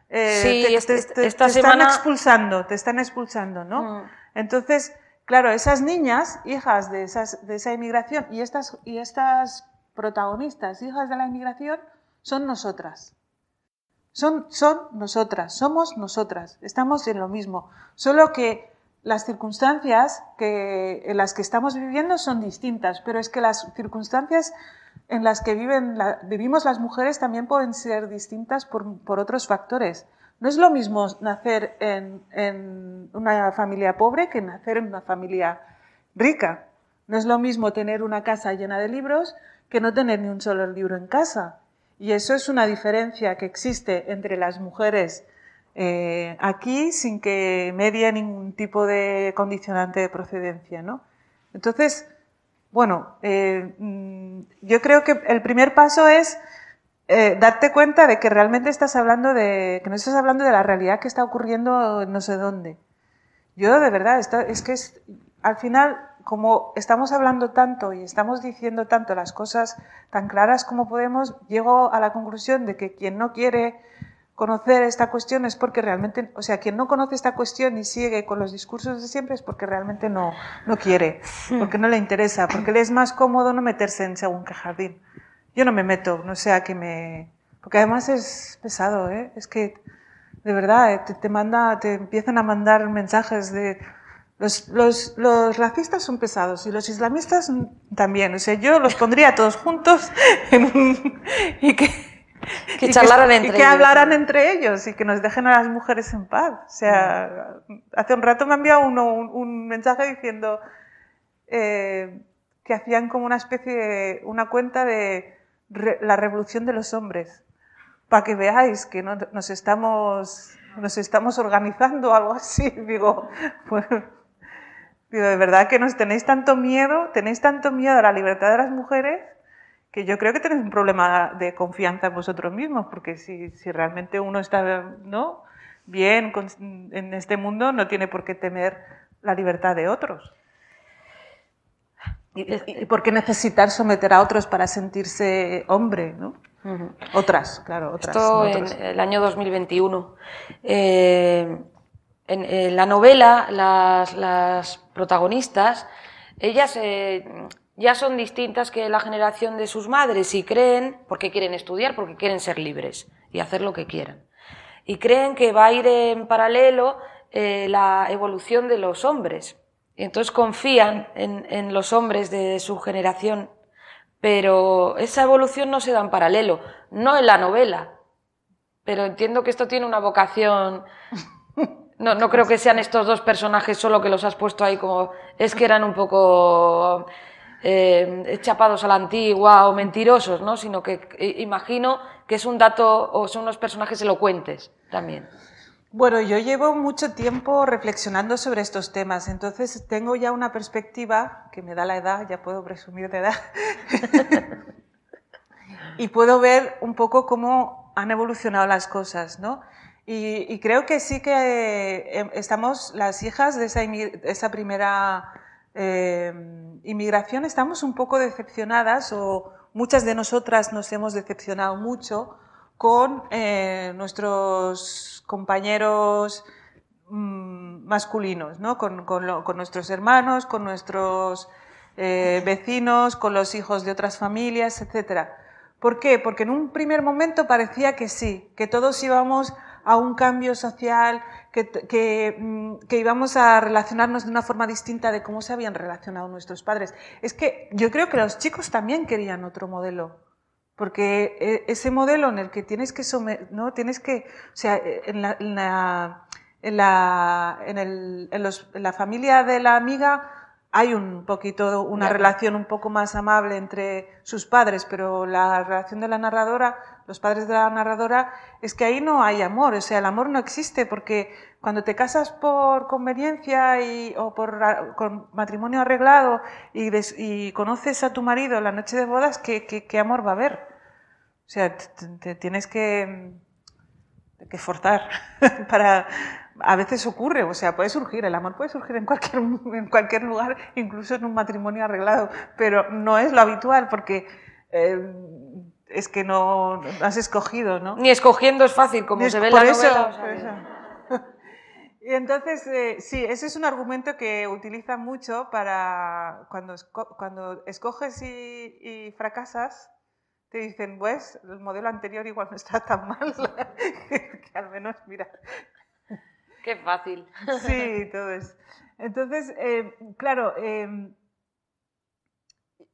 eh, Sí, te, este- te- te- esta te están expulsando, te están expulsando, ¿no? Mm. Entonces, claro, esas niñas, hijas de, esas, de esa inmigración, y estas, y estas protagonistas, hijas de la inmigración, son nosotras. Son, son nosotras, somos nosotras, estamos en lo mismo. Solo que las circunstancias en las que estamos viviendo son distintas, pero es que las circunstancias en las que viven vivimos las mujeres también pueden ser distintas por, por, otros factores. No es lo mismo nacer en, en una familia pobre que nacer en una familia rica. No es lo mismo tener una casa llena de libros que no tener ni un solo libro en casa. Y eso es una diferencia que existe entre las mujeres eh, aquí sin que medie ningún tipo de condicionante de procedencia. ¿no? Entonces, bueno, eh, mm, yo creo que el primer paso es eh, darte cuenta de que realmente estás hablando de, que no estás hablando de la realidad que está ocurriendo no sé dónde. Yo de verdad, es que es, al final como estamos hablando tanto y estamos diciendo tanto las cosas tan claras como podemos, llego a la conclusión de que quien no quiere conocer esta cuestión es porque realmente, o sea, quien no conoce esta cuestión y sigue con los discursos de siempre es porque realmente no, no quiere, porque no le interesa, porque le es más cómodo no meterse en según qué jardín. Yo no me meto, no sea que me... Porque además es pesado, ¿eh? Es que, de verdad, eh, te, te, manda, te empiezan a mandar mensajes de los, los, los, racistas son pesados y los islamistas también. O sea, yo los pondría todos juntos *laughs* en un, y que, que charlaran entre y que hablaran entre ellos y que nos dejen a las mujeres en paz. O sea, hace un rato me ha enviado uno un, un mensaje diciendo eh, que hacían como una especie de una cuenta de re, la revolución de los hombres para que veáis que no, nos estamos nos estamos organizando algo así. *laughs* Digo, pues, Digo, de verdad que nos tenéis tanto miedo, tenéis tanto miedo a la libertad de las mujeres, que yo creo que tenéis un problema de confianza en vosotros mismos, porque si, si realmente uno está ¿no? bien con, en este mundo, no tiene por qué temer la libertad de otros. ¿Y, y por qué necesitar someter a otros para sentirse hombre? ¿no? Uh -huh. Otras, claro, otras. Esto en el año 2021. Eh, en, la novela, las, las protagonistas, ellas eh, ya son distintas que la generación de sus madres y creen, porque quieren estudiar, porque quieren ser libres y hacer lo que quieran. Y creen que va a ir en paralelo eh, la evolución de los hombres. Y entonces confían en, en los hombres de su generación, pero esa evolución no se da en paralelo, no en la novela. Pero entiendo que esto tiene una vocación *laughs* no, creo que sean estos dos personajes solo que los has puesto ahí como... Es que eran un poco eh, chapados a la antigua o mentirosos, ¿no? Sino que imagino que es un dato o son unos personajes elocuentes también. Bueno, yo llevo mucho tiempo reflexionando sobre estos temas, entonces tengo ya una perspectiva que me da la edad, ya puedo presumir de edad, *laughs* y puedo ver un poco cómo han evolucionado las cosas, ¿no? Y, creo que sí que eh, estamos, las hijas de esa, primera eh, inmigración, estamos un poco decepcionadas o muchas de nosotras nos hemos decepcionado mucho con eh, nuestros compañeros mmm, masculinos, ¿no? con, con, nuestros hermanos, con nuestros eh, vecinos, con los hijos de otras familias, etc. ¿Por qué? Porque en un primer momento parecía que sí, que todos íbamos a un cambio social, que, mm, que, íbamos a relacionarnos de una forma distinta de cómo se habían relacionado nuestros padres. Es que yo creo que los chicos también querían otro modelo. Porque eh, ese modelo en el que tienes que ¿no? Tienes que, o sea, la, en la, en la, en el, en la familia de la amiga hay un poquito, una relación un poco más amable entre sus padres, pero la relación de la narradora, los padres de la narradora, es que ahí no hay amor, o sea, el amor no existe porque cuando te casas por conveniencia y, o por con matrimonio arreglado y, des, y, conoces a tu marido la noche de bodas, ¿qué, qué, qué amor va a haber? O sea, te, te tienes que, que forzar *laughs* para, a veces ocurre, o sea, puede surgir, el amor puede surgir en cualquier, *laughs* en cualquier lugar, incluso en un matrimonio arreglado, pero no es lo habitual porque eh, es que no, has escogido, ¿no? Ni escogiendo es fácil, como Ni se ve en la eso, novela. O sea, eso. *laughs* Y entonces, eh, sí, ese es un argumento que utilizan mucho para cuando, esco cuando escoges y, y fracasas, te dicen, pues, el modelo anterior igual no está tan mal, *laughs* que al menos, mira, Qué fácil. Sí, todo es. Entonces, eh, claro, em,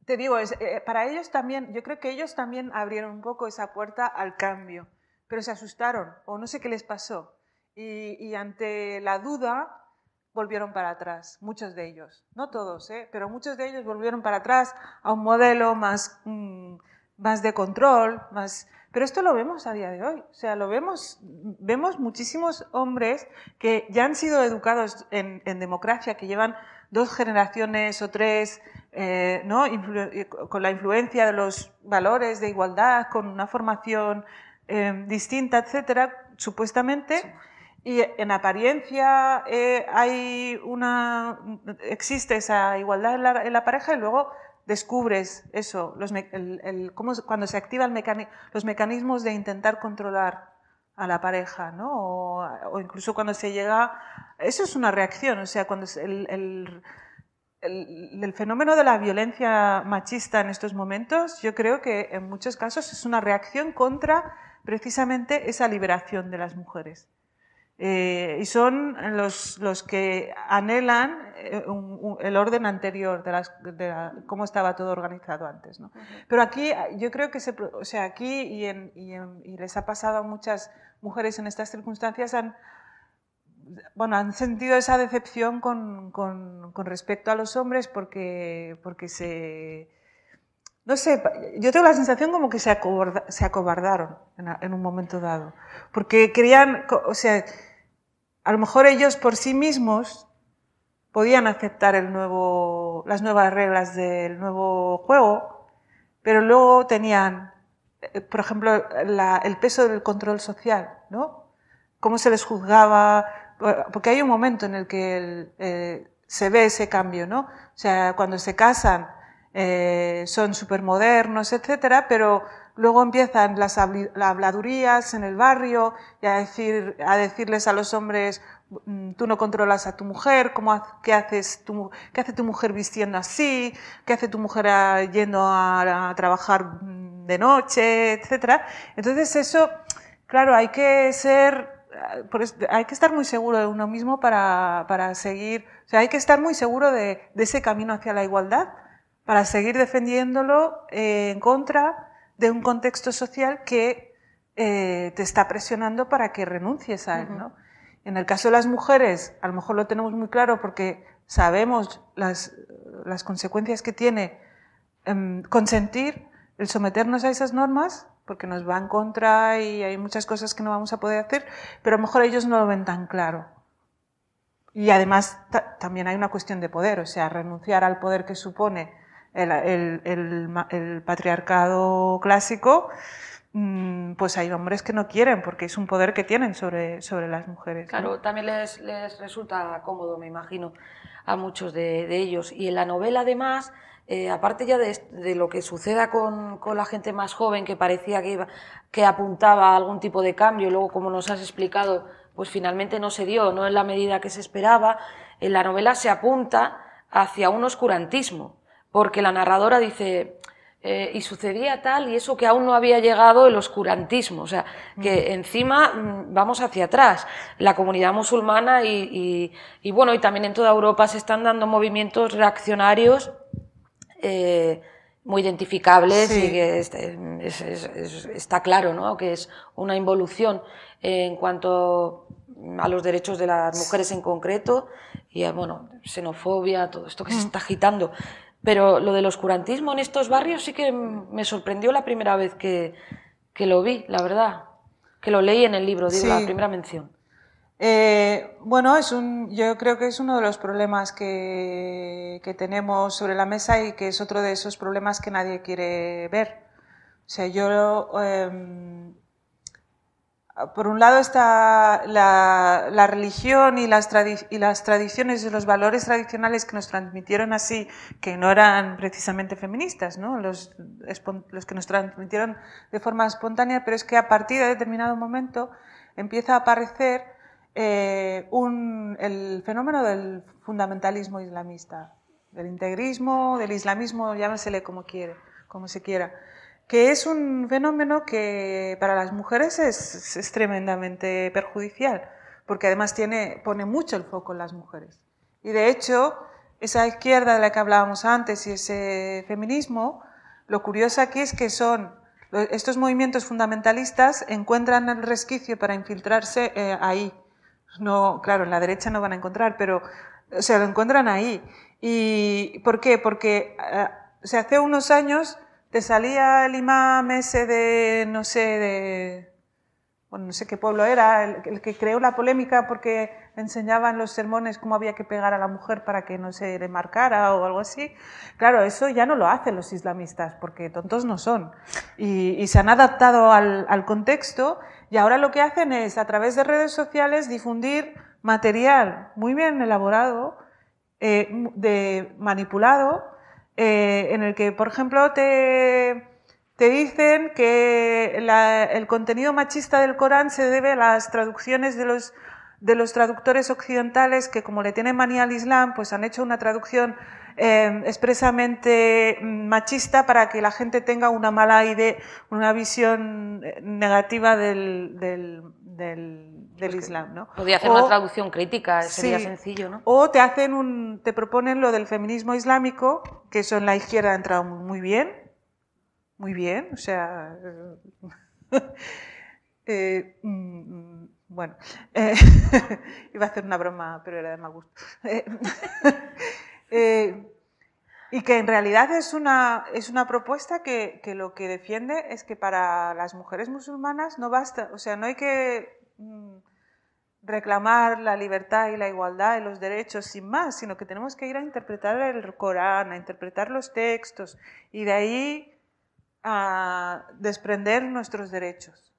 te digo, eh, para ellos también, yo creo que ellos también abrieron un poco esa puerta al cambio, pero se asustaron o no sé qué les pasó. Y, ante la duda volvieron para atrás, muchos de ellos, no todos, ¿eh? pero muchos de ellos volvieron para atrás a un modelo más, mm, más de control, más... Pero esto lo vemos a día de hoy, o sea, lo vemos, vemos muchísimos hombres que ya han sido educados en, en democracia, que llevan dos generaciones o tres eh, ¿no? con la influencia de los valores de igualdad, con una formación eh, distinta, etcétera, supuestamente. Y en apariencia eh, hay una, existe esa igualdad en la, pareja y luego descubres eso, los cómo, cuando se activan los mecanismos de intentar controlar a la pareja, ¿no? O, o, incluso cuando se llega... Eso es una reacción, o sea, cuando el, el, fenómeno de la violencia machista en estos momentos, yo creo que en muchos casos es una reacción contra precisamente esa liberación de las mujeres. Eh, y son los, los que anhelan eh, el orden anterior de, las, de cómo estaba todo organizado antes. ¿no? Pero aquí, yo creo que se, o sea, aquí y, en, y, y les ha pasado a muchas mujeres en estas circunstancias, han, bueno, han sentido esa decepción con, con, con, respecto a los hombres porque, porque se... No sé, yo tengo la sensación como que se, acobardaron en, en, un momento dado. Porque querían, o sea, a lo mejor ellos por sí mismos podían aceptar el nuevo, las nuevas reglas del nuevo juego, pero luego tenían, eh, por ejemplo, el peso del control social, ¿no? Cómo se les juzgaba, porque hay un momento en el que eh, se ve ese cambio, ¿no? O sea, cuando se casan eh, son supermodernos, etcétera, pero luego empiezan las habladurías en el barrio y a, decir, a decirles a los hombres, mm, tú no controlas a tu mujer, ¿cómo, qué, haces tu, ¿qué hace tu mujer vistiendo así? ¿Qué hace tu mujer ah, yendo a, a trabajar mm, de noche, etcétera? Entonces eso, claro, hay que ser hay que estar muy seguro de uno mismo para, para seguir, o sea, hay que estar muy seguro de, de, ese camino hacia la igualdad para seguir defendiéndolo eh, en contra de un contexto social que eh, te está presionando para que renuncies a él, ¿no? En el caso de las mujeres, a lo mejor lo tenemos muy claro porque sabemos las, las consecuencias que tiene eh, consentir el someternos a esas normas porque nos va en contra y hay muchas cosas que no vamos a poder hacer, pero a lo mejor ellos no lo ven tan claro. Y además también hay una cuestión de poder, o sea, renunciar al poder que supone el, patriarcado clásico, mm, pues hay hombres que no quieren porque es un poder que tienen sobre, sobre las mujeres. Claro, también les, les, resulta cómodo, me imagino, a muchos de, de ellos. Y en la novela, además, eh, aparte ya de, lo que suceda con, la gente más joven que parecía que, iba, que apuntaba a algún tipo de cambio, y luego como nos has explicado, pues finalmente no se dio, no en la medida que se esperaba, en la novela se apunta hacia un oscurantismo, porque la narradora dice, eh, y sucedía tal y eso que aún no había llegado el oscurantismo, o sea, que mm. encima mm, vamos hacia atrás. La comunidad musulmana y, y, bueno, y también en toda Europa se están dando movimientos reaccionarios eh, muy identificables y que está claro ¿no? que es una involución en cuanto a los derechos de las mujeres en concreto y a, bueno, xenofobia, todo esto que se mm. está agitando. Pero lo del oscurantismo en estos barrios sí que me sorprendió la primera vez que, que lo vi, la verdad. Que lo leí en el libro, digo, la primera mención. Eh, bueno, es un, yo creo que es uno de los problemas que, que, tenemos sobre la mesa y que es otro de esos problemas que nadie quiere ver. O sea, yo, eh, por un lado está la, religión y las, y las tradiciones y los valores tradicionales que nos transmitieron así, que no eran precisamente feministas, ¿no? los, los que nos transmitieron de forma espontánea, pero es que a partir de determinado momento empieza a aparecer eh, un, el fenómeno del fundamentalismo islamista, del integrismo, del islamismo, llámesele como, quiere, como se quiera, que es un fenómeno que para las mujeres es, es tremendamente perjudicial, porque además tiene, pone mucho el foco en las mujeres. Y de hecho, esa izquierda de la que hablábamos antes y ese feminismo, lo curioso aquí es que son estos movimientos fundamentalistas encuentran el resquicio para infiltrarse eh, ahí. No, claro, en la derecha no van a encontrar, pero o lo encuentran ahí. ¿Y por qué? Porque eh, hace unos años te salía el imam ese de, no sé, de, bueno, no sé qué pueblo era, el, que creó la polémica porque enseñaba en los sermones cómo había que pegar a la mujer para que no se le marcara o algo así. Claro, eso ya no lo hacen los islamistas porque tontos no son. Y, se han adaptado al, al, contexto y ahora lo que hacen es a través de redes sociales difundir material muy bien elaborado, eh, de, manipulado, eh, en el que, por ejemplo, te dicen que el contenido machista del Corán se debe a las traducciones de los, traductores occidentales que como le tienen manía al Islam, pues han hecho una traducción eh, expresamente machista para que la gente tenga una mala idea, una visión eh, negativa del, del, Islam. ¿no? Podría hacer una traducción crítica, sería sencillo, ¿no? O te hacen un, te proponen lo del feminismo islámico, que eso en la izquierda ha entrado muy bien, muy bien, o sea, *laughs* eh, mm, bueno, eh, *laughs* iba a hacer una broma, pero era de mal gusto. *laughs* Eh, y que en realidad es una, es una propuesta que, que, lo que defiende es que para las mujeres musulmanas no basta, o sea, no hay que mm, reclamar la libertad y la igualdad y los derechos sin más, sino que tenemos que ir a interpretar el Corán, a interpretar los textos y de ahí a desprender nuestros derechos,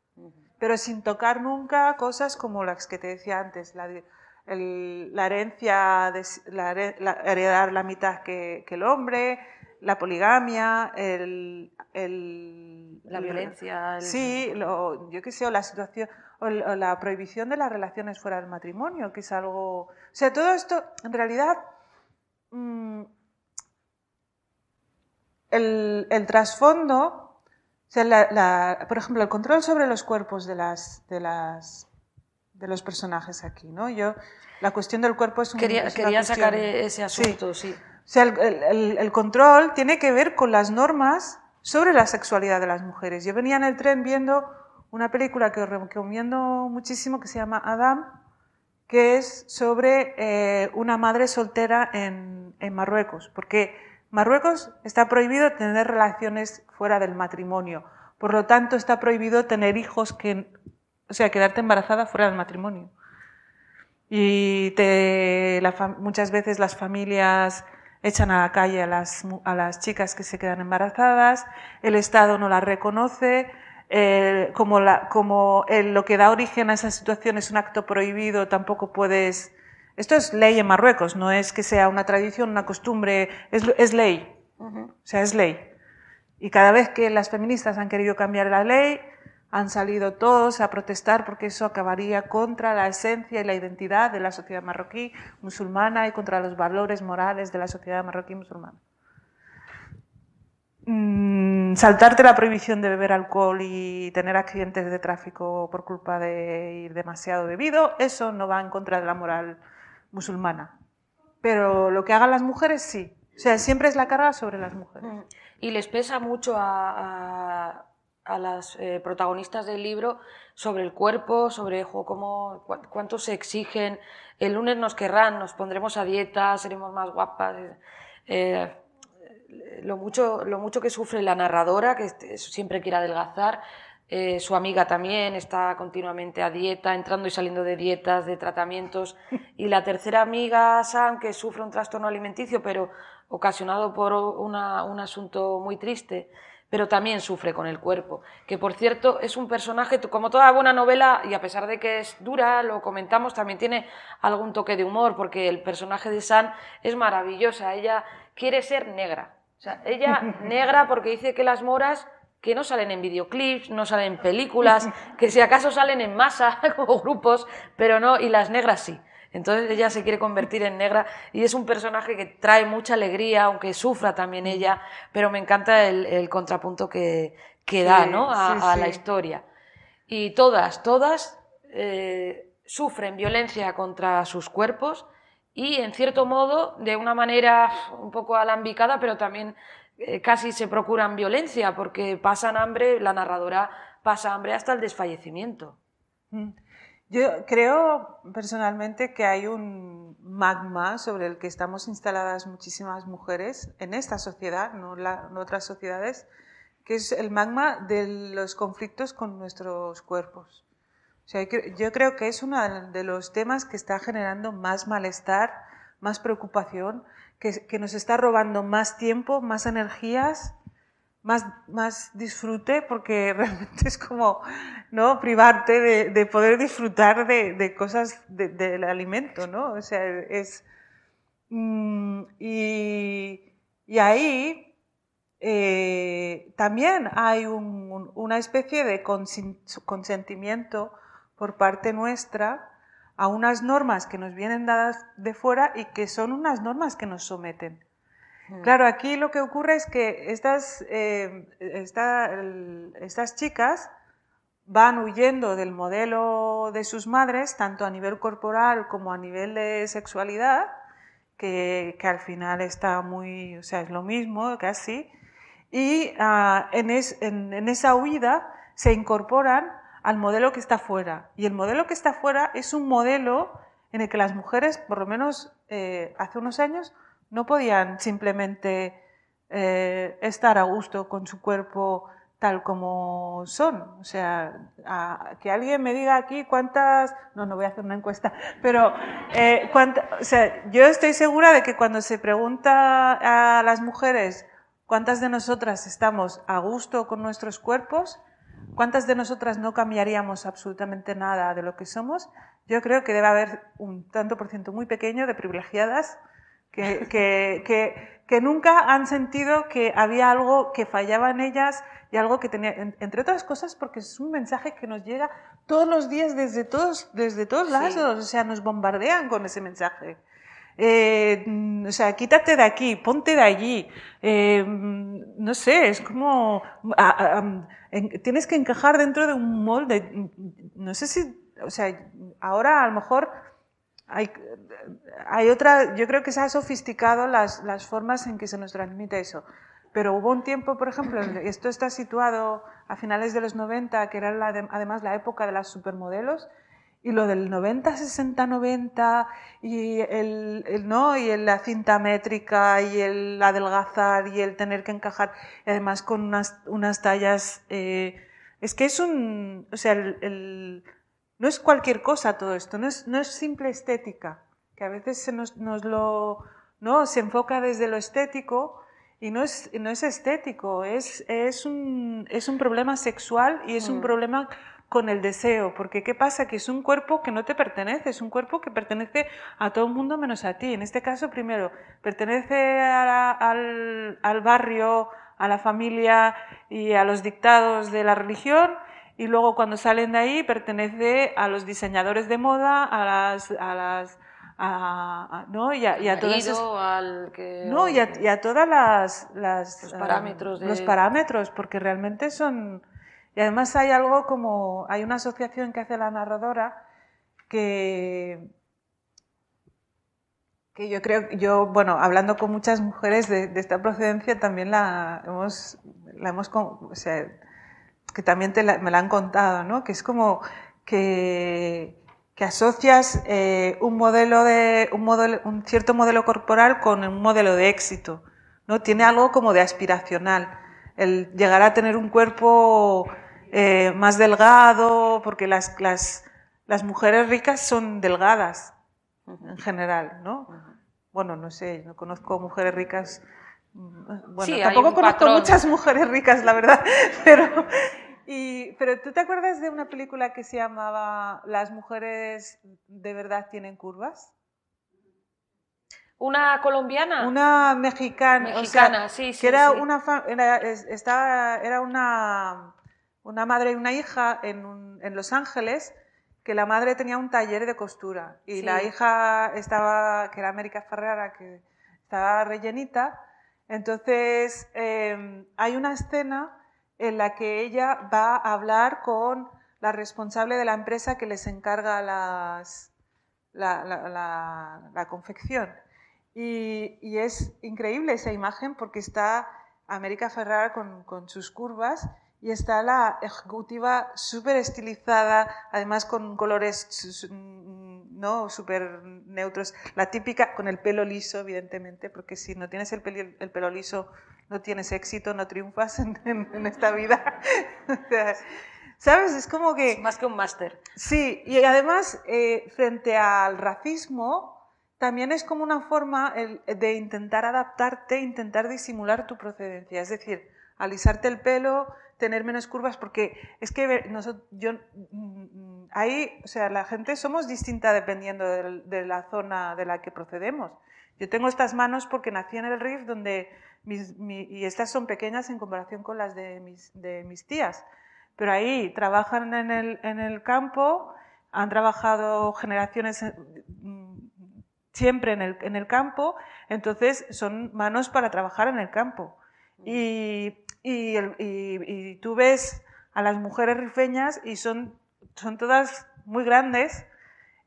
pero sin tocar nunca cosas como las que te decía antes, la, herencia, la, heredar la mitad que, el hombre, la poligamia, el, la violencia. Sí, yo qué sé, o la situación, o la prohibición de las relaciones fuera del matrimonio, que es algo... O sea, todo esto, en realidad, mm, el, trasfondo, por ejemplo, el control sobre los cuerpos de, las, de, las, de los personajes aquí, ¿no? Yo, la cuestión del cuerpo es un... Quería, quería sacar ese asunto, sí. O sea, el, control tiene que ver con las normas sobre la sexualidad de las mujeres. Yo venía en el tren viendo una película que os recomiendo muchísimo que se llama Adam, que es sobre eh, una madre soltera en, Marruecos, porque Marruecos está prohibido tener relaciones fuera del matrimonio. Por lo tanto, está prohibido tener hijos que, o sea, quedarte embarazada fuera del matrimonio. Y muchas veces las familias echan a la calle a las, a las, chicas que se quedan embarazadas, el Estado no las reconoce, eh, como, la, como lo que da origen a esa situación es un acto prohibido, tampoco puedes esto es ley en Marruecos, no es que sea una tradición, una costumbre, es, ley. O sea, es ley. Y cada vez que las feministas han querido cambiar la ley, han salido todos a protestar porque eso acabaría contra la esencia y la identidad de la sociedad marroquí musulmana y contra los valores morales de la sociedad marroquí musulmana. Mm, saltarte la prohibición de beber alcohol y tener accidentes de tráfico por culpa de ir demasiado bebido, eso no va en contra de la moral musulmana. Pero lo que hagan las mujeres sí. O sea, siempre es la carga sobre las mujeres. Mm. Y les pesa mucho a, a, las eh, protagonistas del libro sobre el cuerpo, sobre cómo, cuánto se exigen. El lunes nos querrán, nos pondremos a dieta, seremos más guapas. Eh, lo, mucho, lo mucho que sufre la narradora, que siempre quiere adelgazar, eh, su amiga también está continuamente a dieta, entrando y saliendo de dietas, de tratamientos. *laughs* Y la tercera amiga, Sam, que sufre un trastorno alimenticio, pero ocasionado por un asunto muy triste, pero también sufre con el cuerpo. Que por cierto es un personaje, como toda buena novela, y a pesar de que es dura, lo comentamos, también tiene algún toque de humor, porque el personaje de Sam es maravillosa. Ella quiere ser negra. Sea, ella *laughs* negra porque dice que las moras que no salen en videoclips, no salen en películas, *laughs* que si acaso salen en masa *laughs* como grupos, pero no, y las negras sí. Entonces ella se quiere convertir en negra y es un personaje que trae mucha alegría, aunque sufra también ella, pero me encanta el, contrapunto que, que da ¿no? a, la historia. Y todas, todas eh, sufren violencia contra sus cuerpos y, en cierto modo, de una manera un poco alambicada, pero también eh, casi se procuran violencia, porque pasan hambre, la narradora pasa hambre hasta el desfallecimiento. Mm. Yo creo personalmente que hay un magma sobre el que estamos instaladas muchísimas mujeres en esta sociedad, no, en otras sociedades, que es el magma de los conflictos con nuestros cuerpos. Yo creo que es uno de los temas que está generando más malestar, más preocupación, que, que nos está robando más tiempo, más energías más, más disfrute porque *laughs* realmente es como ¿no? privarte de, de poder disfrutar de, de cosas del alimento, ¿no? O sea, es... Mm, y, y, ahí eh, también hay un, una especie de consentimiento por parte nuestra a unas normas que nos vienen dadas de fuera y que son unas normas que nos someten. Claro, aquí lo que ocurre es que estas, eh, estas chicas van huyendo del modelo de sus madres, tanto a nivel corporal como a nivel de sexualidad, que, que al final está muy, o sea, es lo mismo casi, y ah, en, en, esa huida se incorporan al modelo que está fuera. Y el modelo que está fuera es un modelo en el que las mujeres, por lo menos eh, hace unos años, no podían simplemente eh, estar a gusto con su cuerpo tal como son. O sea, que alguien me diga aquí cuántas, no, no voy a hacer una encuesta, pero eh, o sea, yo estoy segura de que cuando se pregunta a las mujeres cuántas de nosotras estamos a gusto con nuestros cuerpos, cuántas de nosotras no cambiaríamos absolutamente nada de lo que somos, yo creo que debe haber un tanto por ciento muy pequeño de privilegiadas que, *laughs* que, nunca han sentido que había algo que fallaba en ellas y algo que tenía, entre otras cosas, porque es un mensaje que nos llega todos los días desde todos, desde todos lados, o sea, nos bombardean con ese mensaje. Eh, o sea, quítate de aquí, ponte de allí. Eh, no sé, es como. tienes que encajar dentro de un molde. No sé si. O sea, ahora a lo mejor hay, hay otra, yo creo que se ha sofisticado las, las, formas en que se nos transmite eso. Pero hubo un tiempo, por ejemplo, esto está situado a finales de los 90, que era además la época de las supermodelos, y lo del 90, 60, 90, y, el, el ¿no? y la cinta métrica, y el adelgazar, y el tener que encajar, y además con unas, unas tallas... Eh, es que es un... O sea, el no es cualquier cosa todo esto, no es, no es simple estética, que a veces se nos, lo, ¿no? se enfoca desde lo estético y no es, no es estético, es, es, un, es un problema sexual y es un mm. problema con el deseo, porque ¿qué pasa? Que es un cuerpo que no te pertenece, es un cuerpo que pertenece a todo el mundo menos a ti. En este caso, primero, pertenece al, al barrio, a la familia y a los dictados de la religión y luego cuando salen de ahí pertenece a los diseñadores de moda, a las... A las a, ¿no? y a, y a al que, no y a, y a todas las, las los parámetros los parámetros porque realmente son y además hay algo como hay una asociación que hace la narradora que que yo creo yo bueno hablando con muchas mujeres de, de esta procedencia también la hemos la hemos que también me la han contado, ¿no? que es como que, que asocias eh, un, modelo de, un, modelo, un cierto modelo corporal con un modelo de éxito. ¿no? Tiene algo como de aspiracional. El llegar a tener un cuerpo eh, más delgado, porque las, las, las, mujeres ricas son delgadas en general. ¿no? Bueno, no sé, no conozco mujeres ricas mm, bueno, tampoco conozco muchas mujeres ricas, la verdad, *laughs* pero, y, pero ¿tú te acuerdas de una película que se llamaba Las mujeres de verdad tienen curvas? ¿Una colombiana? Una mexicana. Mexicana, sí, sí. Que era, Una, era, estaba, era una, una madre y una hija en, en, Los Ángeles, que la madre tenía un taller de costura y la hija estaba, que era América Ferrara, que estaba rellenita. Entonces, eh, hay una escena en la que ella va a hablar con la responsable de la empresa que les encarga las, la, confección. Y, es increíble esa imagen porque está América Ferrara con, con sus curvas y está la ejecutiva súper estilizada, además con colores no súper neutros. La típica con el pelo liso, evidentemente, porque si no tienes el pelo, el pelo liso no tienes éxito, no triunfas *laughs* en, esta vida. *laughs* ¿Sabes? Es como que... más que un máster. Sí, y además, eh, frente al racismo, también es como una forma de intentar adaptarte, intentar disimular tu procedencia. Es decir, alisarte el pelo, tener menos curvas, porque es que nosotros, yo, mm, ahí, o sea, la gente somos distinta dependiendo de, la zona de la que procedemos. Yo tengo estas manos porque nací en el RIF, donde y estas son pequeñas en comparación con las de mis, de mis tías, pero ahí trabajan en el, en el campo, han trabajado generaciones mm, siempre en el, en el campo, entonces son manos para trabajar en el campo. Y y, tú ves a las mujeres rifeñas y son, son todas muy grandes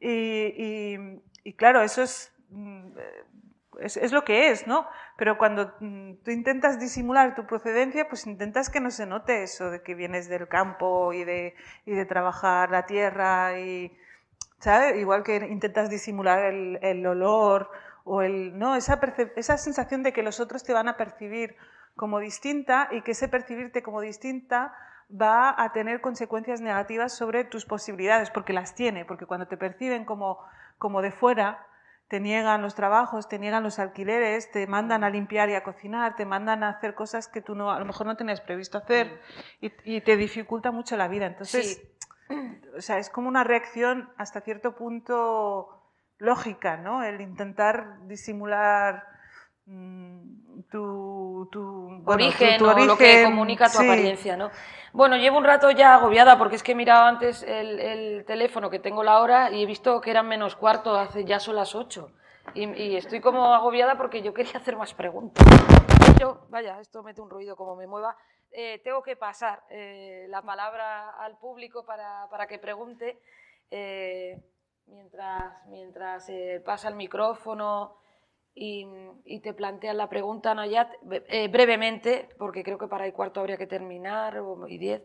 y, claro, eso mm, es, es, lo que es, ¿no? Pero cuando mm, tú intentas disimular tu procedencia, pues intentas que no se note eso de que vienes del campo y de, y de trabajar la tierra y, ¿sabes? Igual que intentas disimular el, el olor o el, ¿no? Esa, esa sensación de que los otros te van a percibir como distinta y que ese percibirte como distinta va a tener consecuencias negativas sobre tus posibilidades, porque las tiene, porque cuando te perciben como, como de fuera, te niegan los trabajos, te niegan los alquileres, te mandan a limpiar y a cocinar, te mandan a hacer cosas que tú no, a lo mejor no tenías previsto hacer y, te dificulta mucho la vida. Entonces, o sea, es como una reacción hasta cierto punto lógica, ¿no? El intentar disimular Mm, tu, origen, o lo que comunica tu apariencia, ¿no? Bueno, llevo un rato ya agobiada porque es que he mirado antes el, teléfono que tengo la hora y he visto que eran menos cuarto, hace ya son las ocho. Y, estoy como agobiada porque yo quería hacer más preguntas. Yo, vaya, esto mete un ruido como me mueva. Eh, tengo que pasar eh, la palabra al público para, para que pregunte. Eh, mientras mientras pasa el micrófono y, te plantean la pregunta, Nayat, eh, brevemente, porque creo que para el cuarto habría que terminar, o, y diez.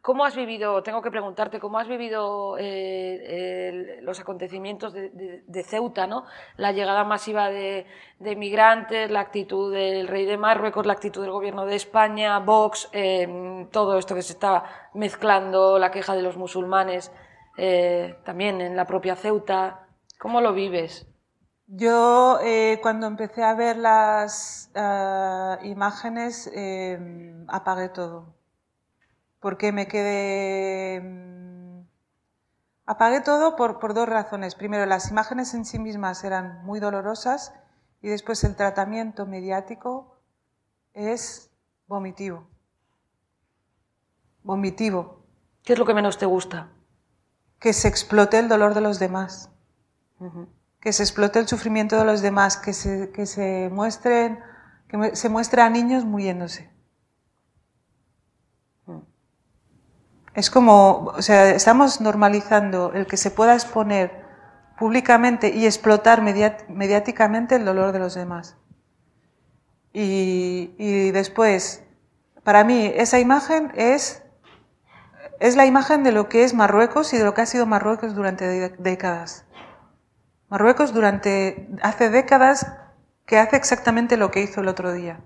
¿Cómo has vivido, tengo que preguntarte, cómo has vivido eh, los acontecimientos de, Ceuta, ¿no? la llegada masiva de, migrantes, la actitud del rey de Marruecos, la actitud del gobierno de España, Vox, eh, todo esto que se está mezclando, la queja de los musulmanes, también en la propia Ceuta? ¿Cómo lo vives? Yo eh, cuando empecé a ver las eh, imágenes em, apagué todo, porque me quedé... Mm, apagué todo por, por, dos razones. Primero, las imágenes en sí mismas eran muy dolorosas y después el tratamiento mediático es vomitivo. Vomitivo. ¿Qué es lo que menos te gusta? Que se explote el dolor de los demás que se explote el sufrimiento de los demás, que se, que se muestren, que se muestre a niños muriéndose. Es como, o sea, estamos normalizando el que se pueda exponer públicamente y explotar mediáticamente el dolor de los demás. Y, y, después, para mí, esa imagen es, es la imagen de lo que es Marruecos y de lo que ha sido Marruecos durante décadas. Marruecos durante hace décadas que hace exactamente lo que hizo el otro día,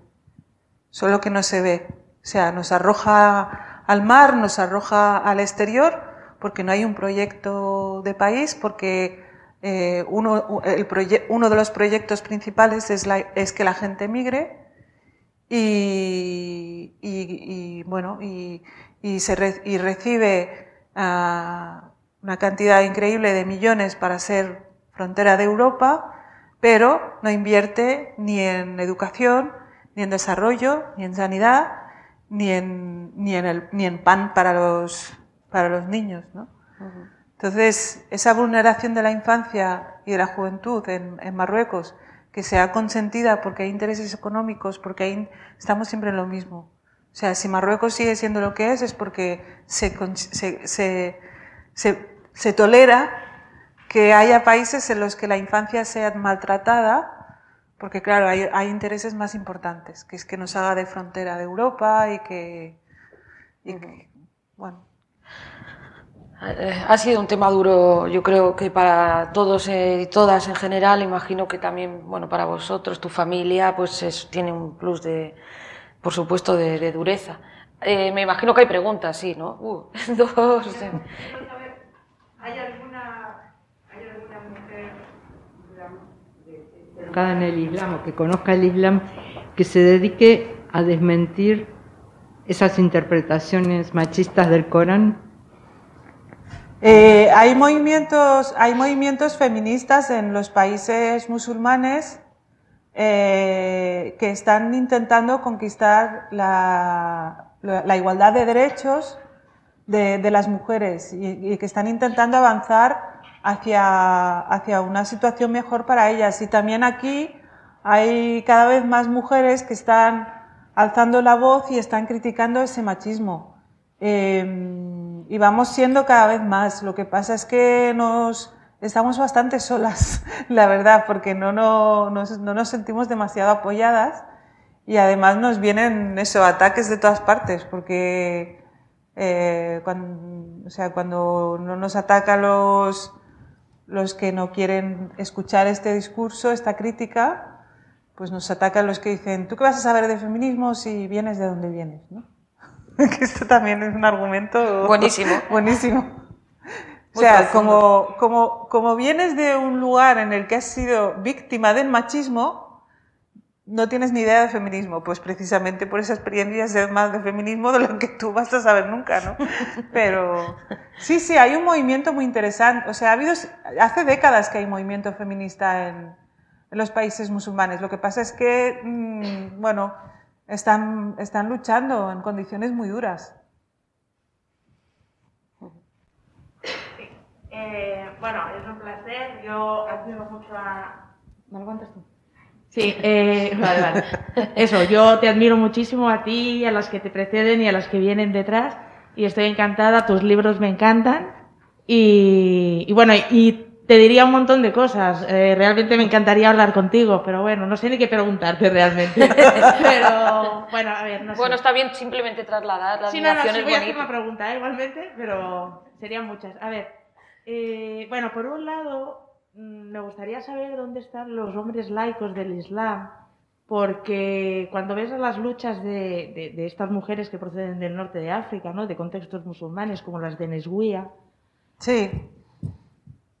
solo que no se ve. O sea, nos arroja al mar, nos arroja al exterior, porque no hay un proyecto de país, porque eh, uno, el uno, de los proyectos principales es, que la gente migre y, bueno, y, se y recibe ah, una cantidad increíble de millones para ser frontera de Europa, pero no invierte ni en educación, ni en desarrollo, ni en sanidad, ni en, ni en, ni en pan para los, para los niños. ¿no? Entonces, esa vulneración de la infancia y de la juventud en, Marruecos, que sea consentida porque hay intereses económicos, porque ahí estamos siempre en lo mismo. O sea, si Marruecos sigue siendo lo que es, es porque se, se, se, se tolera que haya países en los que la infancia sea maltratada, porque claro, hay, hay intereses más importantes, que es que nos haga de frontera de Europa y que, y que bueno. Eh, ha sido un tema duro, yo creo que para todos eh, y todas en general, imagino que también, bueno, para vosotros, tu familia, pues es, tiene un plus de, por supuesto, de, de dureza. Eh, me imagino que hay preguntas, sí, ¿no? Uh, *laughs* dos. ¿Hay alguna, hay alguna mujer educada en el Islam o que conozca el Islam que se dedique a desmentir esas interpretaciones machistas del Corán? Eh, hay, movimientos, hay movimientos feministas en los países musulmanes eh, que están intentando conquistar la, la igualdad de derechos de, de las mujeres y, y, que están intentando avanzar hacia, hacia una situación mejor para ellas. Y también aquí hay cada vez más mujeres que están alzando la voz y están criticando ese machismo. Eh, y vamos siendo cada vez más. Lo que pasa es que nos estamos bastante solas, *laughs* la verdad, porque no, no, nos, no nos sentimos demasiado apoyadas y además nos vienen eso, ataques de todas partes, porque eh, cuando, o sea, cuando no nos atacan los, los que no quieren escuchar este discurso, esta crítica, pues nos atacan los que dicen, ¿tú qué vas a saber de feminismo si vienes de donde vienes? ¿no? *laughs* que esto también es un argumento buenísimo. *laughs* buenísimo. O sea, como, como, como vienes de un lugar en el que has sido víctima del machismo, no tienes ni idea de feminismo. Pues precisamente por esa experiencia sé más de feminismo de lo que tú vas a saber nunca, ¿no? Pero sí, sí, hay un movimiento muy interesante. O sea, ha habido, hace décadas que hay movimiento feminista en, en los países musulmanes. Lo que pasa es que, mmm, bueno, están, están luchando en condiciones muy duras. Eh, bueno, es un placer. Yo admiro mucho a. ¿Me lo cuentas tú? Sí, eh, vale, vale. Eso, yo te admiro muchísimo a ti y a las que te preceden y a las que vienen detrás. Y estoy encantada, tus libros me encantan. Y, y bueno, y te diría un montón de cosas. Eh, realmente me encantaría hablar contigo, pero bueno, no sé ni qué preguntarte realmente. *laughs* pero bueno, a ver, no sé. Bueno, está bien simplemente trasladar las sí, no, no, sí, voy bonitas. a hacer una pregunta ¿eh? igualmente, pero serían muchas. A ver, eh, bueno, por un lado, me gustaría saber dónde están los hombres laicos del Islam, porque cuando ves las luchas de, de, de estas mujeres que proceden del norte de África, ¿no? de contextos musulmanes como las de Nesguía, Sí,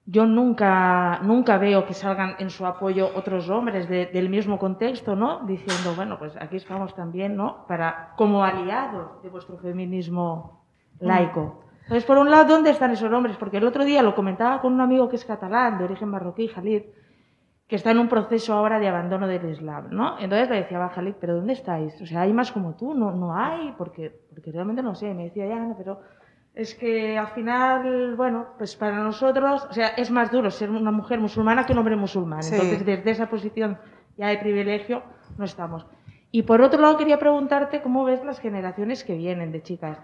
yo nunca, nunca veo que salgan en su apoyo otros hombres de, del mismo contexto, ¿no? Diciendo, bueno, pues aquí estamos también, ¿no? Para, como aliados de vuestro feminismo laico. Entonces, por un lado, ¿dónde están esos hombres? Porque el otro día lo comentaba con un amigo que es catalán, de origen marroquí, Jalid, que está en un proceso ahora de abandono del Islam, ¿no? Entonces le decía, va, Jalid, ¿pero dónde estáis? O sea, ¿hay más como tú? No, no hay, porque, porque realmente no sé. Me decía, ya, no, pero es que al final, bueno, pues para nosotros, o sea, es más duro ser una mujer musulmana que un hombre musulmán. Sí. Entonces, desde esa posición ya de privilegio, no estamos. Y por otro lado, quería preguntarte cómo ves las generaciones que vienen de chicas.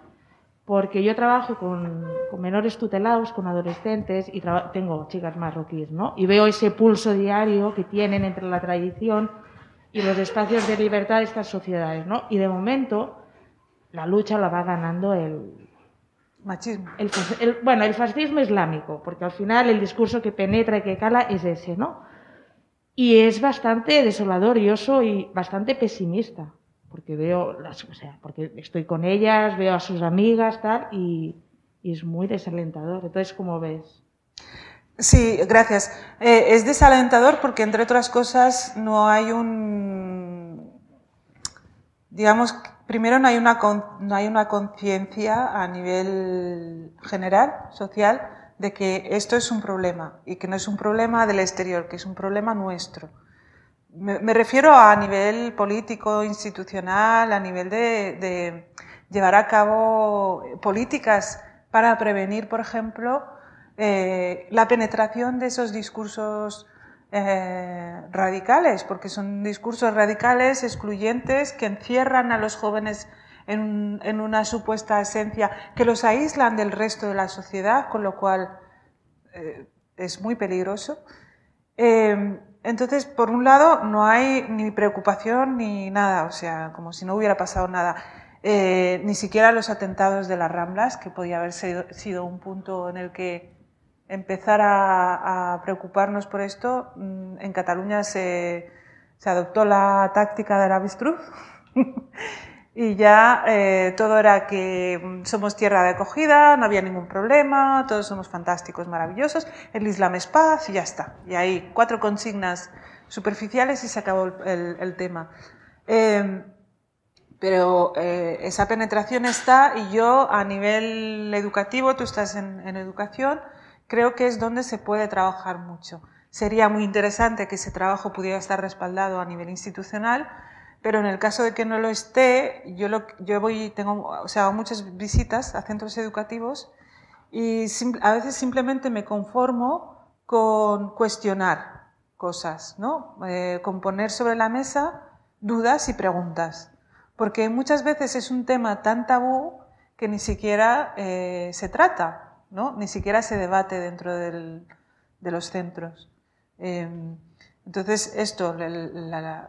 Porque yo trabajo con, con menores tutelados, con adolescentes, y tengo chicas marroquíes, ¿no? Y veo ese pulso diario que tienen entre la tradición y los espacios de libertad de estas sociedades, ¿no? Y de momento, la lucha la va ganando el, machismo. el- bueno, el fascismo islámico, porque al final el discurso que penetra y que cala es ese, ¿no? Y es bastante desolador, yo soy bastante pesimista, porque veo, las, o sea, porque estoy con ellas, veo a sus amigas, tal, y, y es muy desalentador. Entonces, ¿cómo ves? Sí, gracias. Eh, es desalentador porque, entre otras cosas, no hay un. Digamos, primero no hay una, no hay una conciencia a nivel general, social, de que esto es un problema y que no es un problema del exterior, que es un problema nuestro. Me, refiero a nivel político, institucional, a nivel de, llevar a cabo políticas para prevenir, por ejemplo, eh, la penetración de esos discursos eh, radicales, porque son discursos radicales, excluyentes, que encierran a los jóvenes en, una supuesta esencia, que los aíslan del resto de la sociedad, con lo cual eh, es muy peligroso. Entonces, por un lado, no hay ni preocupación ni nada, o sea, como si no hubiera pasado nada. Eh, ni siquiera los atentados de las Ramblas, que podía haber sido, un punto en el que empezar a, preocuparnos por esto. Mm, en Cataluña se, adoptó la táctica del avestruz *laughs* y ya eh, todo era que somos tierra de acogida, no había ningún problema, todos somos fantásticos, maravillosos, el Islam es paz y ya está. Y ahí cuatro consignas superficiales y se acabó el, tema. Em, pero eh, esa penetración está y yo a nivel educativo, tú estás en, en educación, creo que es donde se puede trabajar mucho. Sería muy interesante que ese trabajo pudiera estar respaldado a nivel institucional, pero en el caso de que no lo esté, yo, voy, tengo, o sea, hago muchas visitas a centros educativos y a veces simplemente me conformo con cuestionar cosas, ¿no? Eh, con poner sobre la mesa dudas y preguntas, porque muchas veces es un tema tan tabú que ni siquiera eh, se trata, ¿no? Ni siquiera se debate dentro de los centros. Eh, entonces, esto,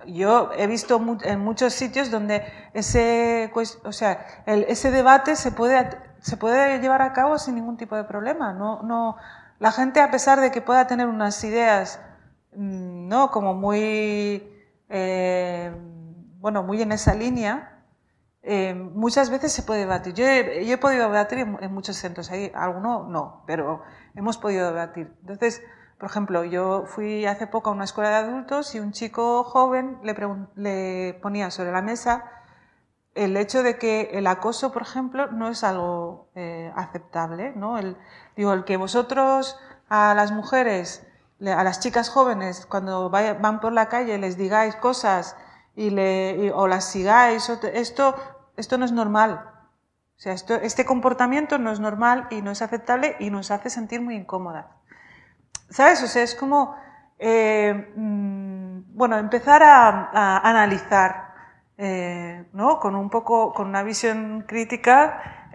yo he visto en muchos sitios donde ese, o sea, ese debate se puede, se puede llevar a cabo sin ningún tipo de problema. No, no, la gente, a pesar de que pueda tener unas ideas, mm, ¿no? Como muy, eh, bueno, muy en esa línea, eh, muchas veces se puede debatir. Yo he, podido debatir en, en, muchos centros, ahí alguno no, pero hemos podido debatir. Entonces, por ejemplo, yo fui hace poco a una escuela de adultos y un chico joven le, ponía sobre la mesa el hecho de que el acoso, por ejemplo, no es algo eh, aceptable. ¿no? El, digo, el que vosotros a las mujeres, a las chicas jóvenes, cuando van por la calle les digáis cosas le, o las sigáis, esto, esto no es normal. O sea, esto, este comportamiento no es normal y no es aceptable y nos hace sentir muy incómodas. ¿Sabes? O sea, es como, eh, mm, bueno, empezar a, analizar, eh, ¿no? Con un poco, con una visión crítica,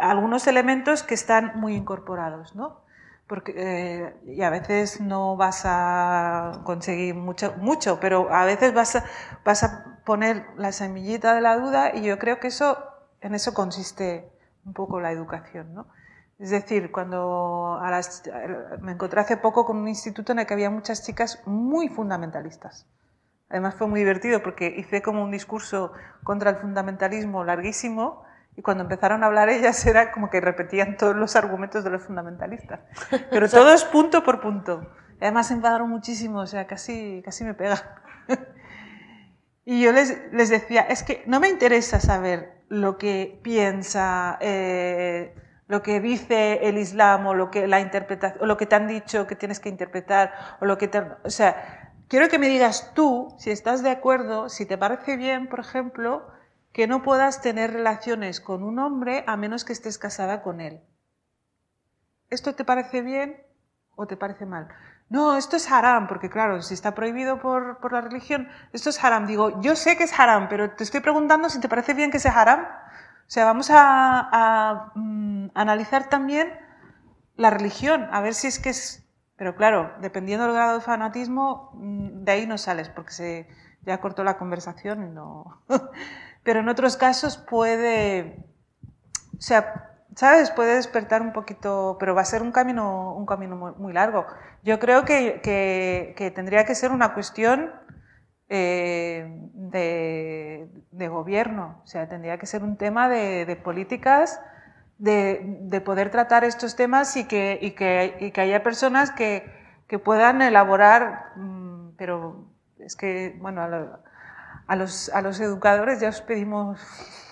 algunos elementos que están muy incorporados, ¿no? Porque, eh, y a veces no vas a conseguir mucho, mucho pero a veces vas a, vas a poner la semillita de la duda y yo creo que eso, en eso consiste un poco la educación, ¿no? Es decir, cuando me encontré hace poco con un instituto en el que había muchas chicas muy fundamentalistas. Además fue muy divertido porque hice como un discurso contra el fundamentalismo larguísimo y cuando empezaron a hablar ellas era como que repetían todos los argumentos de los fundamentalistas. Pero todo es punto por punto. Además se enfadaron muchísimo, o sea, casi, casi me pega. *laughs* Y yo les, les decía, es que no me interesa saber lo que piensa... Eh, lo que dice el Islam o lo que, la interpretación, o lo que te han dicho que tienes que interpretar, o lo que te, o sea, quiero que me digas tú si estás de acuerdo, si te parece bien, por ejemplo, que no puedas tener relaciones con un hombre a menos que estés casada con él. ¿Esto te parece bien o te parece mal? No, esto es haram, porque claro, si está prohibido por, por la religión, esto es haram. Digo, yo sé que es haram, pero te estoy preguntando si te parece bien que sea haram. O sea, vamos a, mm, analizar también la religión, a ver si es que es... Pero claro, dependiendo del grado de fanatismo, mm, de ahí no sales, porque se ya cortó la conversación y no... *laughs* Pero en otros casos puede... O sea, ¿sabes? Puede despertar un poquito, pero va a ser un camino, un camino muy, largo. Yo creo que, que, tendría que ser una cuestión eh, de, de, gobierno, o sea, tendría que ser un tema de, de políticas, de, de, poder tratar estos temas y que, y que, y que haya personas que, que, puedan elaborar, mm, pero es que, bueno, a, los, a los educadores ya os pedimos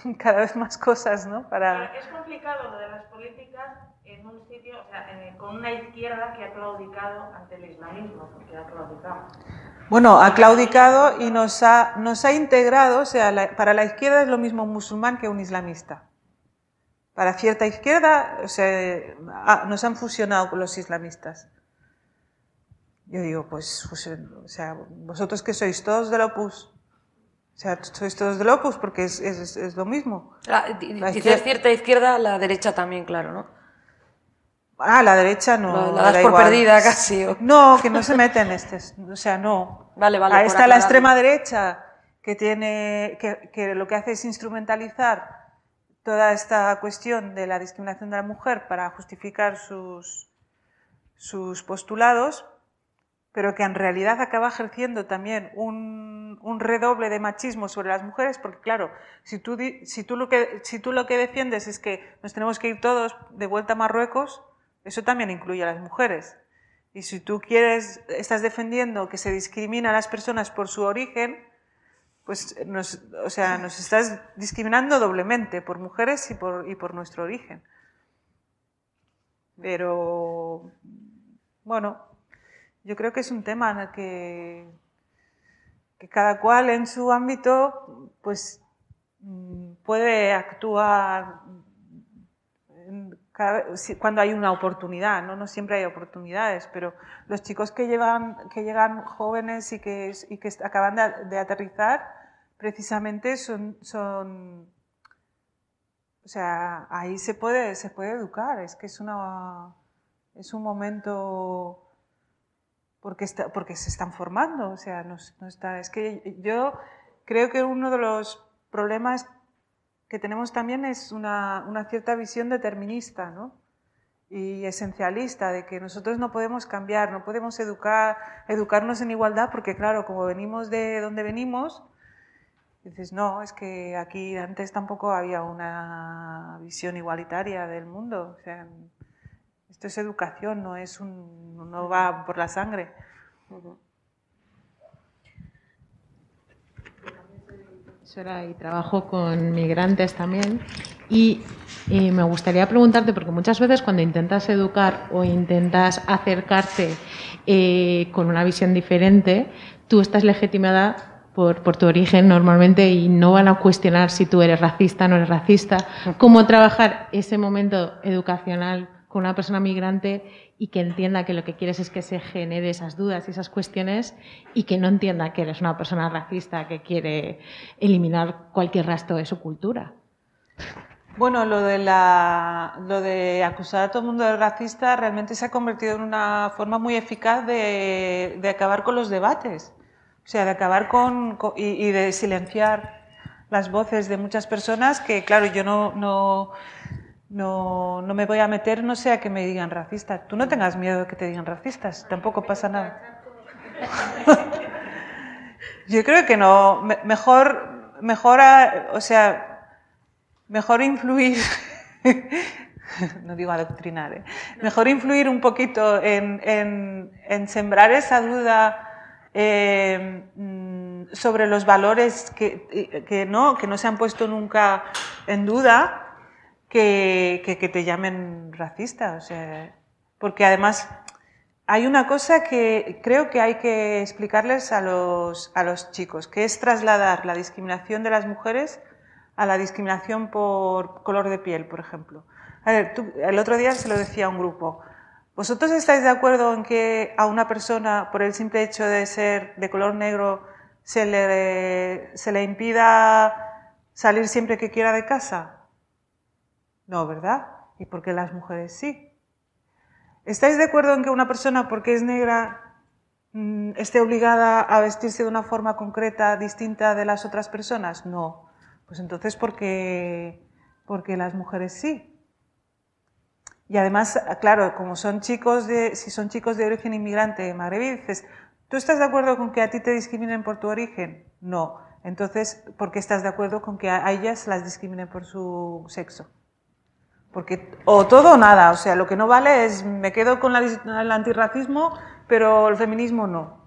*laughs* cada vez más cosas, ¿no? Para... Es complicado lo de las políticas sitio, o sea, con una izquierda que ha claudicado ante el islamismo, porque ha claudicado. Bueno, ha claudicado y nos ha, nos ha integrado, o sea, para la izquierda es lo mismo un musulmán que un islamista. Para cierta izquierda, o sea, nos han fusionado con los islamistas. Yo digo, pues, pues, o sea, vosotros que sois todos del Opus, o sea, sois todos del Opus porque es, es, es lo mismo. La, dices cierta izquierda, la derecha también, claro, ¿no? Ah, la derecha no. La, das da por igual. perdida casi. o- No, que no se mete en este. O sea, no. Vale, vale. Ahí está la extrema derecha, que, tiene, que, que lo que hace es instrumentalizar toda esta cuestión de la discriminación de la mujer para justificar sus, sus postulados, pero que en realidad acaba ejerciendo también un, un redoble de machismo sobre las mujeres, porque claro, si tú, si, tú lo que, si tú lo que defiendes es que nos tenemos que ir todos de vuelta a Marruecos, eso también incluye a las mujeres. Y si tú quieres, estás defendiendo que se discrimina a las personas por su origen, pues nos, o sea, nos estás discriminando doblemente por mujeres y por, y por nuestro origen. Pero, bueno, yo creo que es un tema en el que, que cada cual en su ámbito, pues mm, puede actuar cada vez- cuando hay una oportunidad, ¿no? no siempre hay oportunidades, pero los chicos que que llegan jóvenes y que, y que acaban de, de aterrizar, precisamente son, son, o sea, ahí se puede, se puede educar, es que es, una, es un momento porque, está, porque se están formando, o sea, no, no está, es que yo creo que uno de los problemas que tenemos también es una, una cierta visión determinista, ¿no? y esencialista de que nosotros no podemos cambiar, no podemos educar, educarnos en igualdad porque claro, como venimos de donde venimos, dices, no, es que aquí antes tampoco había una visión igualitaria del mundo, o sea, esto es educación, no es un no va por la sangre. Profesora y trabajo con migrantes también. Y, me gustaría preguntarte, porque muchas veces cuando intentas educar o intentas acercarte eh, con una visión diferente, tú estás legitimada por, tu origen normalmente y no van a cuestionar si tú eres racista o no eres racista. ¿Cómo trabajar ese momento educacional con una persona migrante y que entienda que lo que quieres es que se genere esas dudas y esas cuestiones y que no entienda que eres una persona racista que quiere eliminar cualquier rastro de su cultura. Bueno, lo de, la, lo de acusar a todo el mundo de racista realmente se ha convertido en una forma muy eficaz de, de acabar con los debates, o sea, de acabar con, con y, y, de silenciar las voces de muchas personas que, claro, yo no, no, no, no me voy a meter, no sé, a que me digan racista. Tú no tengas miedo de que te digan racistas, tampoco pasa nada. *laughs* yo creo que no, mejor, mejor, o sea, mejor influir, *laughs* no digo adoctrinar, ¿eh? mejor influir un poquito en, en, en sembrar esa duda eh, sobre los valores que, que, no, que no se han puesto nunca en duda que, te llamen racista. O sea, porque además hay una cosa que creo que hay que explicarles a los, a los chicos, que es trasladar la discriminación de las mujeres a la discriminación por color de piel, por ejemplo. A ver, el otro día se lo decía a un grupo. ¿Vosotros estáis de acuerdo en que a una persona, por el simple hecho de ser de color negro, se le, se le impida salir siempre que quiera de casa? No, ¿verdad? ¿Y por qué las mujeres sí? ¿Estáis de acuerdo en que una persona, porque es negra, mmm, esté obligada a vestirse de una forma concreta, distinta de las otras personas? No. Pues entonces, ¿por qué, porque las mujeres sí? Y además, claro, como son chicos de, si son chicos de origen inmigrante magrebí, dices, ¿tú estás de acuerdo con que a ti te discriminen por tu origen? No. Entonces, ¿por qué estás de acuerdo con que a ellas las discriminen por su sexo? Porque o todo o nada, o sea, lo que no vale es me quedo con la, el antirracismo, pero el feminismo no.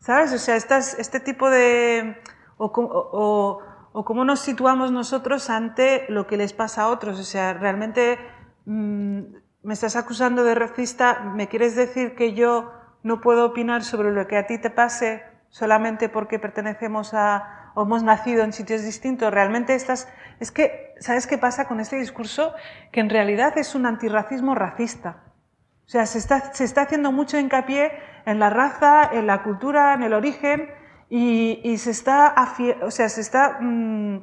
¿Sabes? O sea, estas, este tipo de... O, cómo nos situamos nosotros ante lo que les pasa a otros. O sea, realmente mmm, me estás acusando de racista, ¿me quieres decir que yo no puedo opinar sobre lo que a ti te pase solamente porque pertenecemos a o hemos nacido en sitios distintos? Realmente estás... Es que, ¿sabes qué pasa con este discurso? Que en realidad es un antirracismo racista. O sea, se está, se está haciendo mucho hincapié en la raza, en la cultura, en el origen, y, y se está, o sea, se está mmm,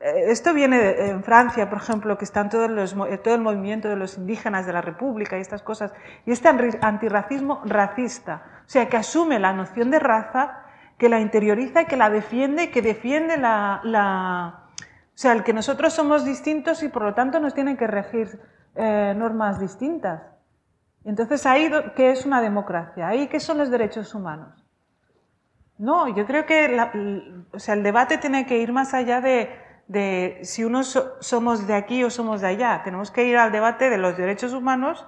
esto viene en Francia, por ejemplo, que están todos los, todo el movimiento de los indígenas de la República y estas cosas, y este antirracismo racista, o sea, que asume la noción de raza, que la interioriza y que la defiende, que defiende la, o sea, el que nosotros somos distintos y por lo tanto nos tienen que regir eh, normas distintas. Entonces, ahí, ¿qué es una democracia? ¿Ahí qué son los derechos humanos? No, yo creo que o sea, el debate tiene que ir más allá de, de si unos somos de aquí o somos de allá. Tenemos que ir al debate de los derechos humanos.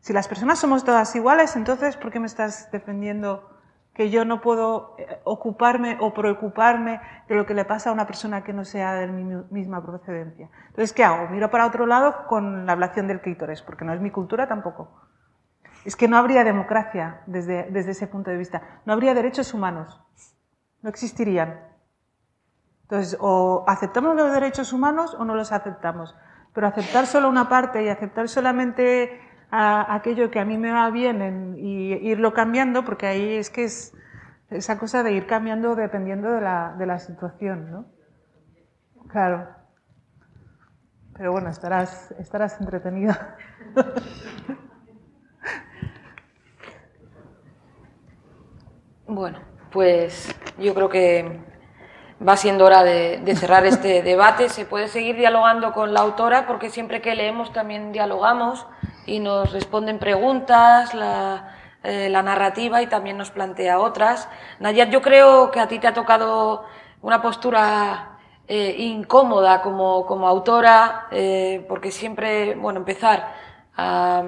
Si las personas somos todas iguales, entonces, ¿por qué me estás defendiendo que yo no puedo eh, ocuparme o preocuparme de lo que le pasa a una persona que no sea de mi misma procedencia? Entonces, ¿qué hago? Miro para otro lado con la ablación del clítoris, porque no es mi cultura tampoco. Es que no habría democracia desde, desde ese punto de vista. No habría derechos humanos. No existirían. Entonces, o aceptamos los derechos humanos o no los aceptamos. Pero aceptar solo una parte y aceptar solamente aquello que a mí me va bien y irlo cambiando, porque ahí es que es esa cosa de ir cambiando dependiendo de la, de la situación, ¿no? Claro. Pero bueno, estarás, estarás entretenido. *laughs* Bueno, pues yo creo que va siendo hora de, cerrar este debate. Se puede seguir dialogando con la autora porque siempre que leemos también dialogamos y nos responden preguntas, la, eh, narrativa y también nos plantea otras. Nayat, yo creo que a ti te ha tocado una postura eh, incómoda como, como autora eh, porque siempre, bueno, empezar a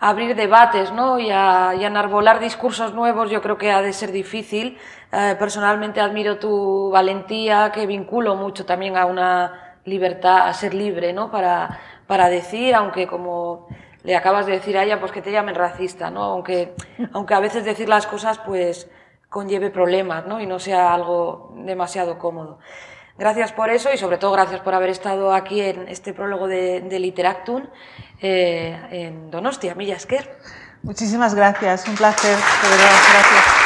abrir debates ¿no? y, a, enarbolar discursos nuevos, yo creo que ha de ser difícil. Eh, personalmente admiro tu valentía, que vinculo mucho también a una libertad, a ser libre ¿no? para, para decir, aunque como le acabas de decir a ella, pues que te llamen racista, ¿no? aunque, aunque a veces decir las cosas pues conlleve problemas ¿no? y no sea algo demasiado cómodo. Gracias por eso y sobre todo gracias por haber estado aquí en este prólogo de, de Literactum eh, en Donostia, Millasker. Muchísimas gracias, un placer, de verdad, gracias.